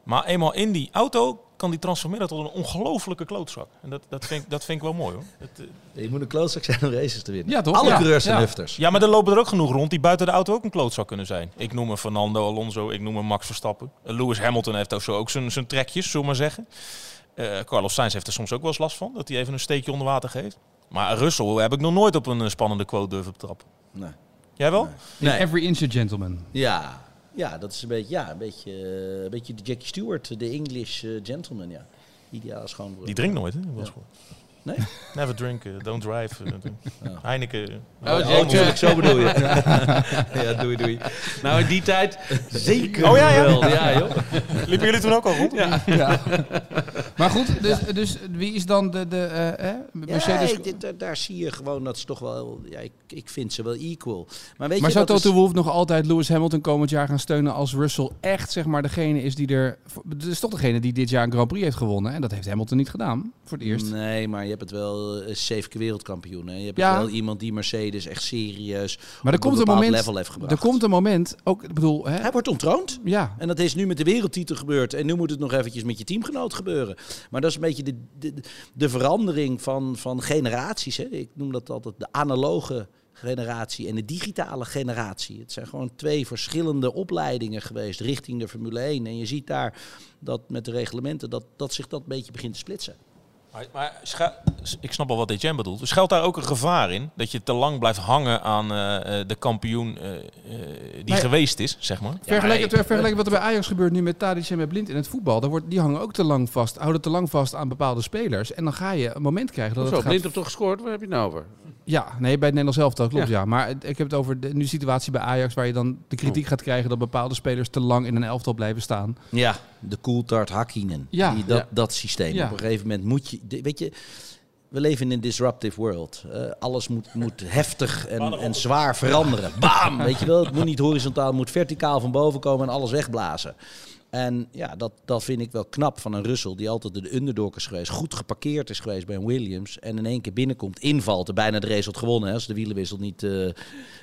Maar eenmaal in die auto kan die transformeren tot een ongelofelijke klootzak. En dat, dat, vind, ik- dat vind ik wel mooi hoor. Dat, eh, Je moet een klootzak zijn om races te winnen. Ja, toch? Alle Ja. coureurs zijn Ja. ja, maar er lopen er ook genoeg rond die buiten de auto ook een klootzak kunnen zijn. Ik noem een Fernando Alonso, ik noem een Max Verstappen. Eh, Lewis Hamilton heeft ook zo ook zijn, zijn trekjes, zullen we maar zeggen. Eh, Carlos Sainz heeft er soms ook wel eens last van, dat hij even een steekje onder water geeft. Maar Russell heb ik nog nooit op een spannende quote durven trappen. Nee. Jij wel? Nee. Every inch a gentleman. Ja. Ja, dat is een beetje, ja, een beetje, eh, een beetje de Jackie Stewart, de English eh, gentleman. Ja. Ideale schoonbroer. Die drinkt nooit, hè? Goed. Nee? Never drink, eh, don't drive. eh. Heineken. eh, Oh, allemaal Jackie. goed. Zo bedoel je. ja, doei doei. Nou, in die tijd zeker Oh, ja, ja. wel. Ja, joh. Liepen jullie toen ook al rond? Ja. maar goed, dus, dus wie is dan de, de eh, eh, Mercedes? Ja, dit, daar, zie je gewoon dat ze toch wel, ja, ik, ik vind ze wel equal. Maar weet maar je zou is- Toto Wolff nog altijd Lewis Hamilton komend jaar gaan steunen als Russell echt zeg maar degene is die er... Het is toch degene die dit jaar een Grand Prix heeft gewonnen. En dat heeft Hamilton niet gedaan, voor het eerst. Nee, maar je hebt het wel eh, zeven wereldkampioen. Hè? Je hebt Ja. wel iemand die Mercedes echt serieus Maar er op komt een moment, level heeft gebracht. er komt een moment, ook, ik bedoel, hè, Hij wordt ontroond. ja, En dat is nu met de wereldtitel gebeurd. En nu moet het nog eventjes met je teamgenoot gebeuren. Maar dat is een beetje de, de, de verandering van, van generaties. Hè. Ik noem dat altijd de analoge generatie en de digitale generatie. Het zijn gewoon twee verschillende opleidingen geweest richting de Formule 1. En je ziet daar dat met de reglementen dat, dat zich dat een beetje begint te splitsen. Maar, ik snap wel wat Etienne bedoelt. Er schuilt daar ook een gevaar in dat je te lang blijft hangen aan eh, eh, de kampioen eh, die geweest is, zeg maar. Vergelijk, het, vergelijk wat er bij Ajax gebeurt nu met Tadic en met Blind in het voetbal. Daar wordt, die hangen ook te lang vast, houden te lang vast aan bepaalde spelers. En dan ga je een moment krijgen dat Zo, het gaat... Blind heeft toch gescoord? Waar heb je het nou over? Ja, nee, bij het Nederlands elftal klopt, Ja. ja. Maar ik heb het over de nu situatie bij Ajax... waar je dan de kritiek gaat krijgen dat bepaalde spelers te lang in een elftal blijven staan. Ja, de Coulthard Hakkinen. Ja. Die, dat, Ja. dat systeem. Ja. Op een gegeven moment moet je... de- Weet je, we leven in een disruptive world. Eh, alles moet, moet heftig en, en zwaar veranderen. Bam! Weet je wel, het moet niet horizontaal, het moet verticaal van boven komen en alles wegblazen. En ja, dat, dat vind ik wel knap van een Russell die altijd de underdog is geweest. Goed geparkeerd is geweest bij een Williams. En in één keer binnenkomt, invalt. Er bijna de race had gewonnen hè, als de wielenwissel niet, eh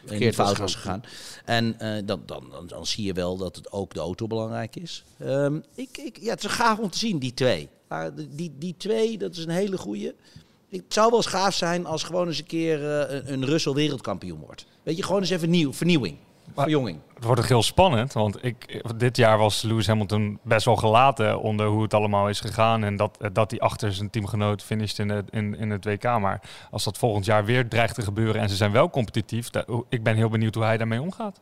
niet was fout was gegaan. En eh, dan, dan, dan, dan zie je wel dat het ook de auto belangrijk is. Ehm, ik, ik, ja, het is gaaf om te zien, die twee. Maar die, die, twee, dat is een hele goeie. Het zou wel eens gaaf zijn als gewoon eens een keer eh, een, een Russell wereldkampioen wordt. Weet je, gewoon eens even nieuw, vernieuwing. Verjonging. Het wordt ook heel spannend, want ik, dit jaar was Lewis Hamilton best wel gelaten onder hoe het allemaal is gegaan. En dat, dat hij achter zijn teamgenoot finisht in het, in, in het WK. Maar als dat volgend jaar weer dreigt te gebeuren en ze zijn wel competitief, ik ben heel benieuwd hoe hij daarmee omgaat.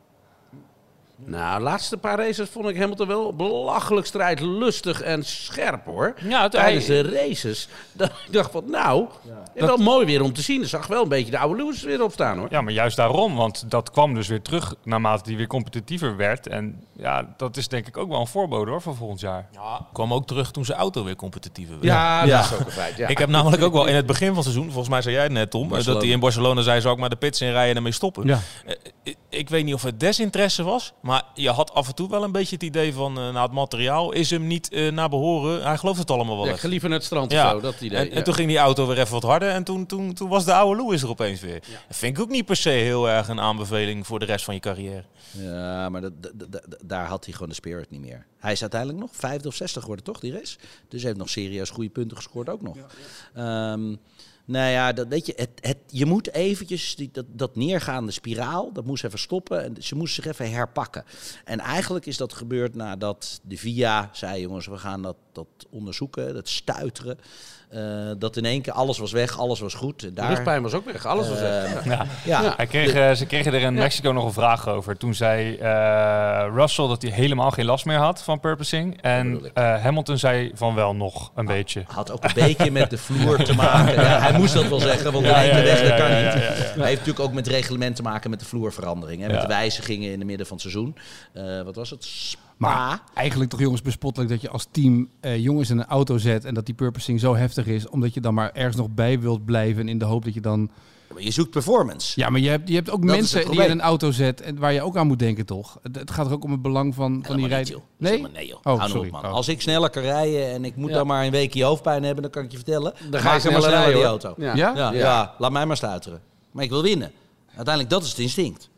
Nou, de laatste paar races vond ik Hamilton wel belachelijk strijdlustig en scherp hoor. Ja, Tijdens hij- de races. Dat ik dacht van nou, wel mooi weer om te zien. Er zag wel een beetje de oude Lewis weer opstaan hoor. Ja, maar juist daarom, want dat kwam dus weer terug naarmate die weer competitiever werd. En ja, dat is denk ik ook wel een voorbode hoor van volgend jaar. Ja, kwam ook terug toen zijn auto weer competitiever werd. Ja, Ja. dat is ook een feit. Ja. Ik heb namelijk ook wel in het begin van het seizoen, volgens mij zei jij het net Tom, Barcelona. dat hij in Barcelona zei, zou ik maar de pits inrijden en ermee stoppen. Ja. Eh, ik- ik weet niet of het desinteresse was, maar je had af en toe wel een beetje het idee van, eh nou het materiaal is hem niet eh, naar behoren. Hij gelooft het allemaal wel Ja, echt. ik ga liever naar het strand Ja. of zo, dat idee. En, toen ging die auto weer even wat harder en toen, toen, toen was de oude Lewis er opeens weer. Dat vind ik ook niet per se heel erg een aanbeveling voor de rest van je carrière. Ja, maar dat, dat- dat- dat- daar had hij gewoon de spirit niet meer. Hij is uiteindelijk nog vijfde of zestig geworden, toch, die race? Dus hij heeft nog serieus goede punten gescoord ook nog. Ehm, nou ja, dat, weet je, het, het, je moet eventjes die, dat, neergaande spiraal, dat moest even stoppen. En ze moest zich even herpakken. En eigenlijk is dat gebeurd nadat de VIA zei, jongens, we gaan dat, dat onderzoeken, dat stuiteren. Eh, dat in één keer alles was weg, alles was goed. De Daar, rugpijn was ook weg, alles was weg. eh, Ja. ja, Hij kreeg, eh, ze kregen er in Mexico nog een vraag over. Toen zei eh, Russell dat hij helemaal geen last meer had van purposing. En eh, Hamilton zei van wel nog een beetje. Had ook een beetje met de vloer te maken. Ja, hij moest dat wel zeggen, want in één keer weg, dat kan niet. Maar hij heeft natuurlijk ook met reglement te maken met de vloerverandering. Hè, met de wijzigingen in het midden van het seizoen. Eh, wat was het? Maar eigenlijk toch jongens bespottelijk dat je als team eh, jongens in een auto zet en dat die purposing zo heftig is, omdat je dan maar ergens nog bij wilt blijven in de hoop dat je dan... Maar je zoekt performance. Ja, maar je hebt, je hebt ook Dat mensen die je in een auto zet en waar je ook aan moet denken toch? Het, het gaat er ook om het belang van, van die Helemaal rijd. niet, joh. Nee? Zeg maar, nee joh. Oh, Hou sorry. op, man. Oh. Als ik sneller kan rijden en ik moet Ja. dan maar een weekje hoofdpijn hebben, dan kan ik je vertellen. Dan ga je maar sneller sneller die rijden, auto. Ja? Ja, ja. laat mij maar stuiteren. Maar ik wil winnen. Uiteindelijk, dat is het instinct.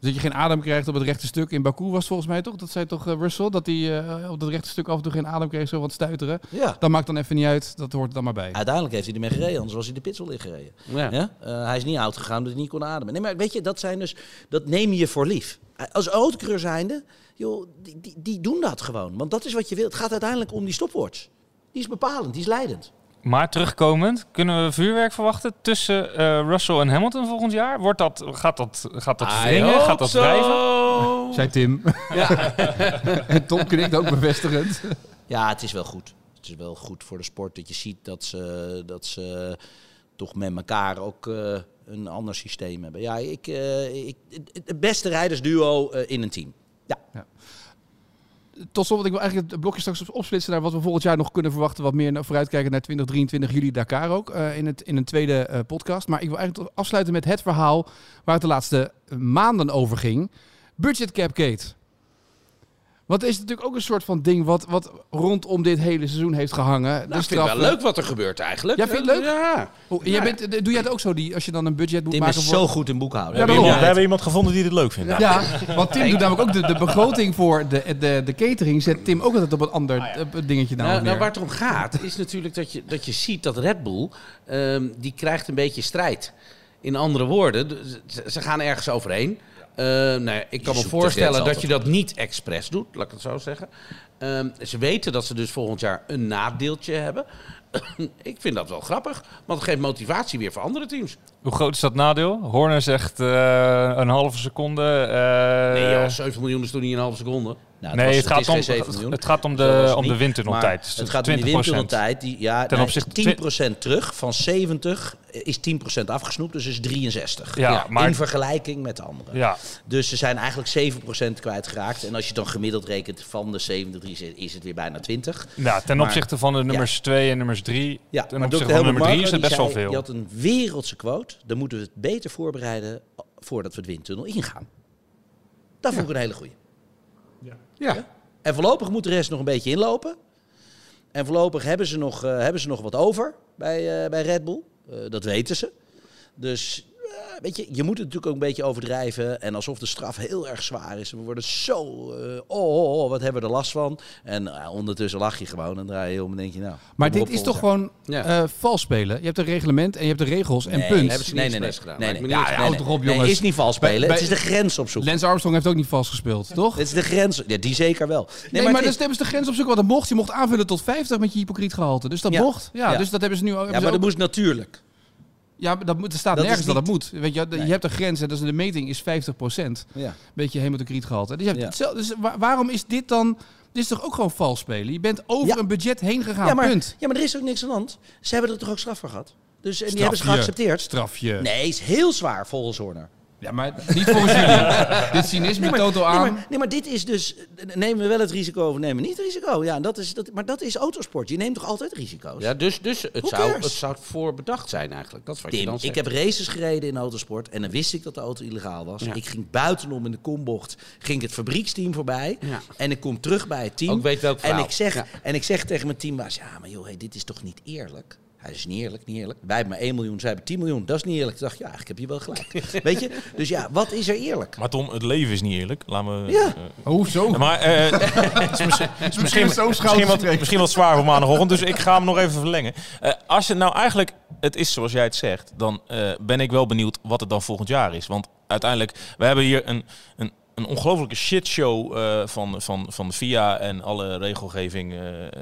Dus dat je geen adem krijgt op het rechte stuk. In Baku was volgens mij toch? Dat zei toch eh, Russell? Dat hij eh, op dat rechte stuk af en toe geen adem kreeg, zo wat stuiteren. Ja. Dat maakt dan even niet uit. Dat hoort er dan maar bij. Uiteindelijk heeft hij ermee gereden, anders was hij de pits wel ingereden. Ja. Ja? Eh, hij is niet oud gegaan omdat hij niet kon ademen. Nee, maar weet je, dat zijn dus, dat neem je voor lief. Als autocoureur zijnde, joh, die, die, die doen dat gewoon. Want dat is wat je wilt. Het gaat uiteindelijk om die stopwatch. Die is bepalend, die is leidend. Maar terugkomend, kunnen we vuurwerk verwachten tussen eh, Russell en Hamilton volgend jaar? Wordt dat, gaat dat, gaat dat wringen? hope Gaat dat so. drijven? Zei Tim. en Tom knikt ook bevestigend. Ja, het is wel goed. Het is wel goed voor de sport dat je ziet dat ze, dat ze toch met elkaar ook eh, een ander systeem hebben. Ja, ik, eh, ik, het- beste rijdersduo eh, in een team. Ja. Tot slot, ik wil eigenlijk het blokje straks opsplitsen naar wat we volgend jaar nog kunnen verwachten. Wat meer vooruitkijken naar 2023 juli Dakar ook. eh, in, het, in een tweede eh, podcast. Maar ik wil eigenlijk afsluiten met het verhaal waar het de laatste maanden over ging. Budget cap Kate. Want het is natuurlijk ook een soort van ding wat, wat rondom dit hele seizoen heeft gehangen. Nou, de ik vind het wel leuk wat er gebeurt eigenlijk. Ja, vind je het leuk? Ja. Oh, jij bent, eh, doe jij het ook zo, die, als je dan een budget moet Tim maken is voor... zo goed in boekhouden. Ja, we, daarom. hebben, we hebben iemand gevonden die dit leuk vindt. Ja, want Tim doet namelijk ook de, de begroting voor de, de, de catering. Zet Tim ook altijd op een ander eh, dingetje Nou, nou, waar het om gaat, is natuurlijk dat je, dat je ziet dat Red Bull, ehm, die krijgt een beetje strijd. In andere woorden, de- ze, ze gaan ergens overheen. Eh, nee, ik kan me voorstellen dat je dat niet expres doet, laat ik het zo zeggen. Ehm, ze weten dat ze dus volgend jaar een nadeeltje hebben. ik vind dat wel grappig, want het geeft motivatie weer voor andere teams. Hoe groot is dat nadeel? Horner zegt eh, een halve seconde. eh, Nee, joh, 7 miljoen is toch niet een halve seconde? Nou, nee, was- het, gaat om, geen 7 miljoen. het gaat om de, om de windtunneltijd. Dus het gaat om die 20%. windtunneltijd. Die, ja, Ten nee, opzichte- 10% terug. Van 70 is 10% afgesnoept, dus is 63. Ja, maar- In vergelijking met de anderen. Ja, Dus ze zijn eigenlijk 7% kwijtgeraakt. En als je dan gemiddeld rekent van de 73 is- het weer bijna 20. ja, ten Maar- opzichte van de nummers 2 en nummers 3. Ja, ten maar opzichte van nummer 3 is het best wel veel. Je had een wereldse quote. Dan moeten we het beter voorbereiden voordat we de windtunnel ingaan. Dat vond ik een hele goeie. Ja. En voorlopig moet de rest nog een beetje inlopen. En voorlopig hebben ze nog, eh, hebben ze nog wat over bij, eh, bij Red Bull. Eh, dat weten ze. Dus weet je, je moet het natuurlijk ook een beetje overdrijven. En alsof de straf heel erg zwaar is. We worden zo, eh, oh, oh, oh, wat hebben we er last van. En eh, ondertussen lach je gewoon en draai je om en denk je nou. Maar dit op, is toch gewoon Ja. eh, vals spelen? Je hebt een reglement en je hebt de regels en Nee, punt. hebben ze niet expres gedaan. Nee, nee, ja, expres. nee, hou nee, toch op, nee, jongens. is niet vals spelen. Bij- het is de grens opzoeken. Lance Armstrong heeft ook niet vals gespeeld, toch? Het is de grens. Ja, die zeker wel. Nee, maar, is- hebben ze de grens opzoeken. Want dat mocht. Je mocht aanvullen tot 50 met je hypocriet gehalte. Dus dat Ja. mocht. Ja, Ja. dus dat hebben ze nu ook. ja, hebben maar ze dat moest natuurlijk. Ja, maar dat moet, er staat Dat nergens dat het moet. Weet je, Nee. je hebt een grens en dus de meting is 50%. Ja. Beetje hematocrietgehalte. Dus, je hebt Ja. dus wa- waarom is dit dan... Dit is toch ook gewoon vals spelen? Je bent over Ja. een budget heen gegaan, Ja, maar, punt. ja, maar er is ook niks aan de hand. Ze hebben er toch ook straf voor gehad? Dus, en die hebben ze geaccepteerd. Strafje. Nee, is heel zwaar volgens Horner. Ja, maar niet volgens jullie. dit cynisme Nee maar, totaal nee, aan. maar, nee, maar dit is dus... Nemen we wel het risico of nemen we niet het risico? Ja, dat is, dat, maar dat is autosport. Je neemt toch altijd risico's? Ja, dus, dus het, zou, cares? het zou voorbedacht zijn eigenlijk. Dat is wat je dan ik heb races gereden in autosport en dan wist ik dat de auto illegaal was. Ja. Ik ging buitenom in de kombocht, ging het fabrieksteam voorbij Ja. en ik kom terug bij het team. Ook weet welk en ik zeg, Ja. en ik zeg tegen mijn teambaas, ja, maar joh, hey, dit is toch niet eerlijk? Hij is niet eerlijk, niet eerlijk. Wij hebben maar 1 miljoen, zij hebben 10 miljoen. Dat is niet eerlijk. Ik dacht, ja, eigenlijk heb je wel gelijk. Weet je? Dus ja, wat is er eerlijk? Maar Tom, het leven is niet eerlijk. Laten we... Ja. Oh, zo. maar eh, het is misschien, het is misschien, is misschien, wat, schouderstreek. misschien wat zwaar voor maandagochtend, dus ik ga hem nog even verlengen. Eh, als je nou eigenlijk, het is zoals jij het zegt, dan eh, ben ik wel benieuwd wat het dan volgend jaar is. Want uiteindelijk, we hebben hier een, een, een ongelofelijke shitshow eh van, van, van de FIA en alle regelgeving eh, eh,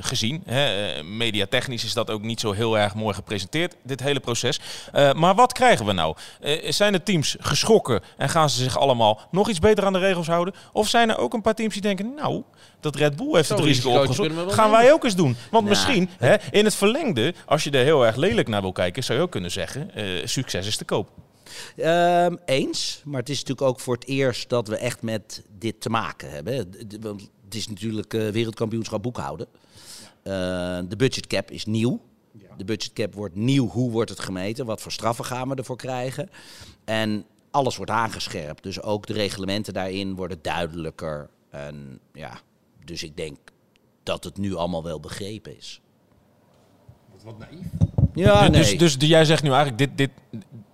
gezien. Hè. Mediatechnisch is dat ook niet zo heel erg mooi gepresenteerd, dit hele proces. Eh, maar wat krijgen we nou? Eh, zijn de teams geschrokken en gaan ze zich allemaal nog iets beter aan de regels houden? Of zijn er ook een paar teams die denken, nou, dat Red Bull heeft het risico opgezocht, gaan wij ook eens doen. Want Nou. misschien, hè, in het verlengde, als je er heel erg lelijk naar wil kijken, zou je ook kunnen zeggen, eh, succes is te koop. Ehm, eens, maar het is natuurlijk ook voor het eerst dat we echt met dit te maken hebben. Het is natuurlijk eh, wereldkampioenschap boekhouden. Eh, de budgetcap is nieuw. De budgetcap wordt nieuw. Hoe wordt het gemeten? Wat voor straffen gaan we ervoor krijgen? En alles wordt aangescherpt. Dus ook de reglementen daarin worden duidelijker. En ja, dus ik denk dat het nu allemaal wel begrepen is. Wat naïef. Ja, dus, nee. dus, dus jij zegt nu eigenlijk, dit, dit,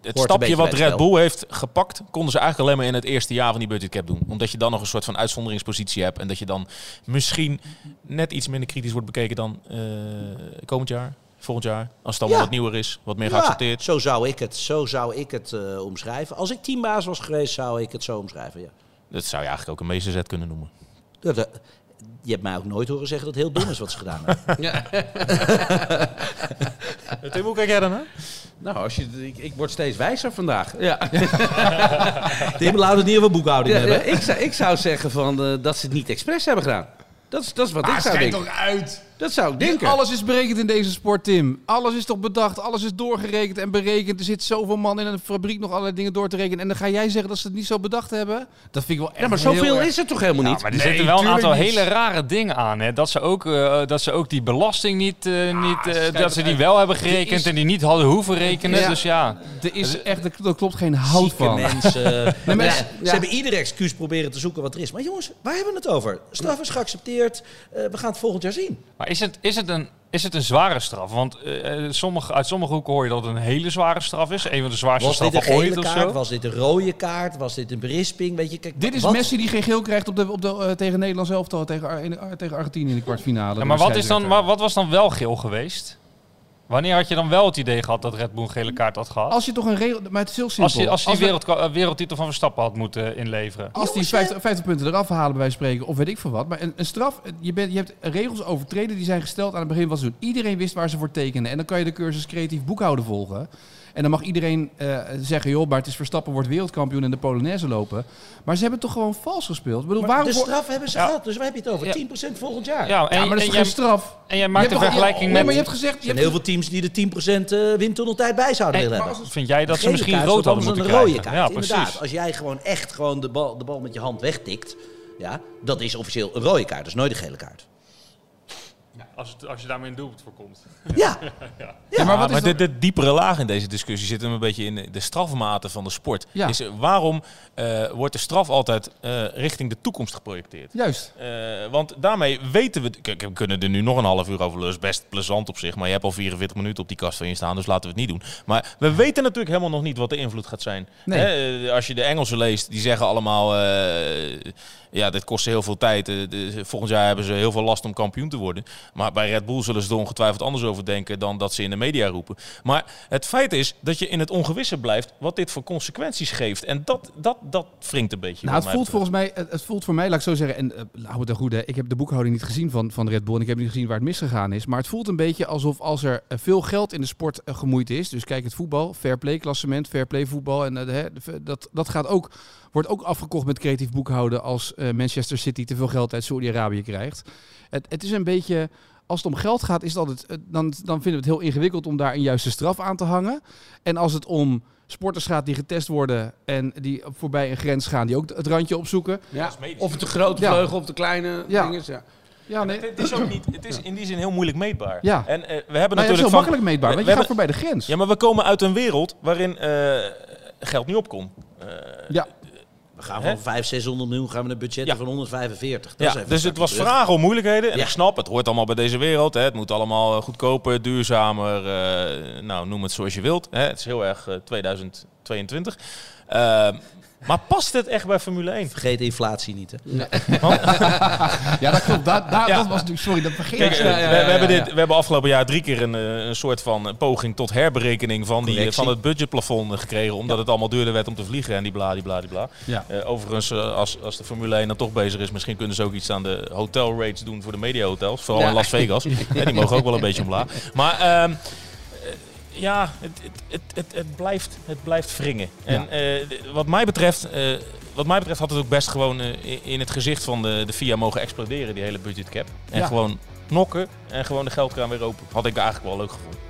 het stapje wat Red. Bull heeft gepakt, konden ze eigenlijk alleen maar in het eerste jaar van die budgetcap doen. Omdat je dan nog een soort van uitzonderingspositie hebt. En dat je dan misschien net iets minder kritisch wordt bekeken dan eh, komend jaar, volgend jaar. Als het allemaal Ja. wat nieuwer is, wat meer Ja, geaccepteerd. zo zou ik het, zo zou ik het eh, omschrijven. Als ik teambaas was geweest, zou ik het zo omschrijven. Ja. Dat zou je eigenlijk ook een meesterzet kunnen noemen. Eh, je hebt mij ook nooit horen zeggen dat het heel dom is wat ze gedaan hebben. Tim, hoe kijk jij dan hè? Nou, als je, ik, ik word steeds wijzer vandaag. Ja. Tim, laten we het niet over boekhouding Ja, hebben. ja, ik, zou, ik zou zeggen van, eh, dat ze het niet expres hebben gedaan. Dat is, dat is wat ik Maar zou schijnt denken. toch uit. Dat zou ik denken. alles is berekend in deze sport, Tim. Alles is toch bedacht, alles is doorgerekend en berekend. Er zit zoveel man in een fabriek nog allerlei dingen door te rekenen. En dan ga jij zeggen dat ze het niet zo bedacht hebben? Dat vind ik wel echt Ja, maar zoveel erg- is het toch helemaal Ja, niet? maar er Nee, zitten wel een aantal niet. hele rare dingen aan. Hè? Dat, ze ook, eh, dat ze ook die belasting niet, eh, niet eh, dat ze die wel hebben gerekend is- en die niet hadden hoeven rekenen. Ja. Dus ja, Er is echt, er klopt geen hout Zieke van. mensen. Nee, maar- Ja, ja. Ze hebben ieder excuus proberen te zoeken wat er is. Maar jongens, waar hebben we het over? Straf is geaccepteerd. Eh, we gaan het volgend jaar zien. maar is het, is het, een, is het een zware straf? Want eh, sommige, uit sommige hoeken hoor je dat het een hele zware straf is. Een van de zwaarste Was dit een straffen ooit of kaart? zo. Was dit een rode kaart? Was dit een berisping? Weet je, kijk, Dit is wat- Messi die geen geel krijgt op de, op de, eh, tegen Nederland zelf, tegen, tegen Argentinië in de kwartfinale. Ja, maar wat, is dan, maar wat was dan wel geel geweest? Wanneer had je dan wel het idee gehad dat Red Bull een gele kaart had gehad? Als je toch een regel... Maar het is heel simpel. Als hij, als die wereld, eh, wereldtitel van Verstappen had moeten inleveren. Als die 50, 50 punten eraf halen, bij wijze van spreken, of weet ik veel wat. Maar een, een straf, je, bent, je hebt regels overtreden die zijn gesteld aan het begin van het seizoen. Iedereen wist waar ze voor tekenden. En dan kan je de cursus creatief boekhouden volgen. En dan mag iedereen eh, zeggen, joh, maar het is Verstappen wordt wereldkampioen en de Polonaise lopen. Maar ze hebben toch gewoon vals gespeeld. Ik bedoel, Maar waarom de voor- straf hebben ze Ja. gehad. Dus waar heb je het over? Ja. 10% volgend jaar. Ja, en, Ja, maar dat is en toch jij, geen straf? en jij maakt toch- vergelijking nee, met... maar je hebt gezegd... Je Er zijn hebt, heel veel teams die de 10% eh, windtunneltijd bij zouden willen hebben. Vind jij dat ze misschien kaart, rood hadden moeten een krijgen? rode kaart. Ja, Inderdaad, precies. als jij gewoon echt gewoon de bal, de bal met je hand wegtikt, ja, dat is officieel een rode kaart. Dat is nooit een gele kaart. Als, het, als je daarmee een doelpunt voorkomt. Ja, ja, maar wat is maar dan- de, de diepere laag in deze discussie zit hem een beetje in de strafmaten van de sport. Ja. Is, waarom eh, wordt de straf altijd eh, richting de toekomst geprojecteerd? Juist. Eh, want daarmee weten we... We kunnen er nu nog een half uur over lullen. is best plezant op zich. Maar je hebt al 44 minuten op die kast van je staan. Dus laten we het niet doen. Maar we weten natuurlijk helemaal nog niet wat de invloed gaat zijn. Nee. Hè, als je de Engelsen leest, die zeggen allemaal... eh, ja, dit kost heel veel tijd. Eh, volgend jaar hebben ze heel veel last om kampioen te worden. Maar bij Red Bull zullen ze er ongetwijfeld anders over denken dan dat ze in de media roepen. Maar het feit is dat je in het ongewisse blijft wat dit voor consequenties geeft. En dat, dat, dat wringt een beetje. Nou, het voelt volgens mij, het, voelt voor mij, laat ik zo zeggen, en uh, hou het er goed, hè, ik heb de boekhouding niet gezien van, van Red Bull en ik heb niet gezien waar het misgegaan is, maar het voelt een beetje alsof als er uh, veel geld in de sport gemoeid is, dus kijk het voetbal, fair play klassement, fair play voetbal, en uh, dat, dat gaat ook, wordt ook afgekocht met creatief boekhouden als uh, Manchester City te veel geld uit Saudi-Arabië krijgt. Het, het is een beetje, als het om geld gaat, is dat het, dan, dan vinden we het heel ingewikkeld om daar een juiste straf aan te hangen. En als het om sporters gaat die getest worden en die voorbij een grens gaan, die ook het randje opzoeken. Ja. Of het de grote Ja. vleugel of de kleine Ja. dingen. Ja. Ja, nee. Het is ook niet, het is in die zin heel moeilijk meetbaar. Ja. En eh, we hebben Nou ja, het is natuurlijk heel van, makkelijk meetbaar, we- want je gaat hebben- voorbij de grens. Ja, maar we komen uit een wereld waarin eh, geld niet opkomt. Eh, Ja. Gaan van 500, 600 miljoen gaan we naar budgetten Ja. van 145. Dat Ja, dus het was terug. vragen om moeilijkheden. En Ja. ik snap, het hoort allemaal bij deze wereld. Hè. Het moet allemaal eh, goedkoper, duurzamer. eh, nou, noem het zoals je wilt. Hè. Het is heel erg eh, 2022. Eh, maar past het echt bij Formule 1? Vergeet de inflatie niet, hè? Ja, dat klopt. Ja. Dat was natuurlijk, sorry, dat vergeet Kijk, ik. eh, we, we hebben dit, we hebben afgelopen jaar drie keer een, eh, een soort van poging tot herberekening van, die, eh, Correctie. van het budgetplafond gekregen. Omdat het allemaal duurder werd om te vliegen en die bla, die bla, die bla. Ja. Eh, overigens, als, als de Formule 1 dan toch bezig is, misschien kunnen ze ook iets aan de hotel rates doen voor de mediahotels. Vooral Ja. in Las Vegas. Ja, die mogen ook wel een beetje omlaag. Maar ehm, eh, ja, het, het, het, het, het blijft, het blijft wringen. En eh, wat, mij betreft, eh, wat mij betreft had het ook best gewoon eh, in- het gezicht van de, de FIA mogen exploderen, die hele budgetcap. En Ja. gewoon nokken en gewoon de geldkraan weer open. Had ik eigenlijk wel leuk gevonden.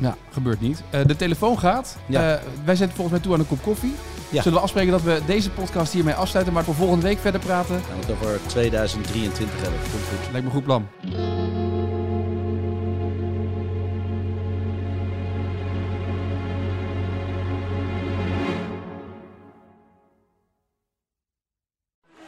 Ja, gebeurt niet. Eh, de telefoon gaat. Ja. Eh, wij zijn volgens mij toe aan een kop koffie. Ja. Zullen we afspreken dat we deze podcast hiermee afsluiten, maar voor volgende week verder praten? Gaan we het over 2023 hebben. Komt goed. Lijkt me een goed plan.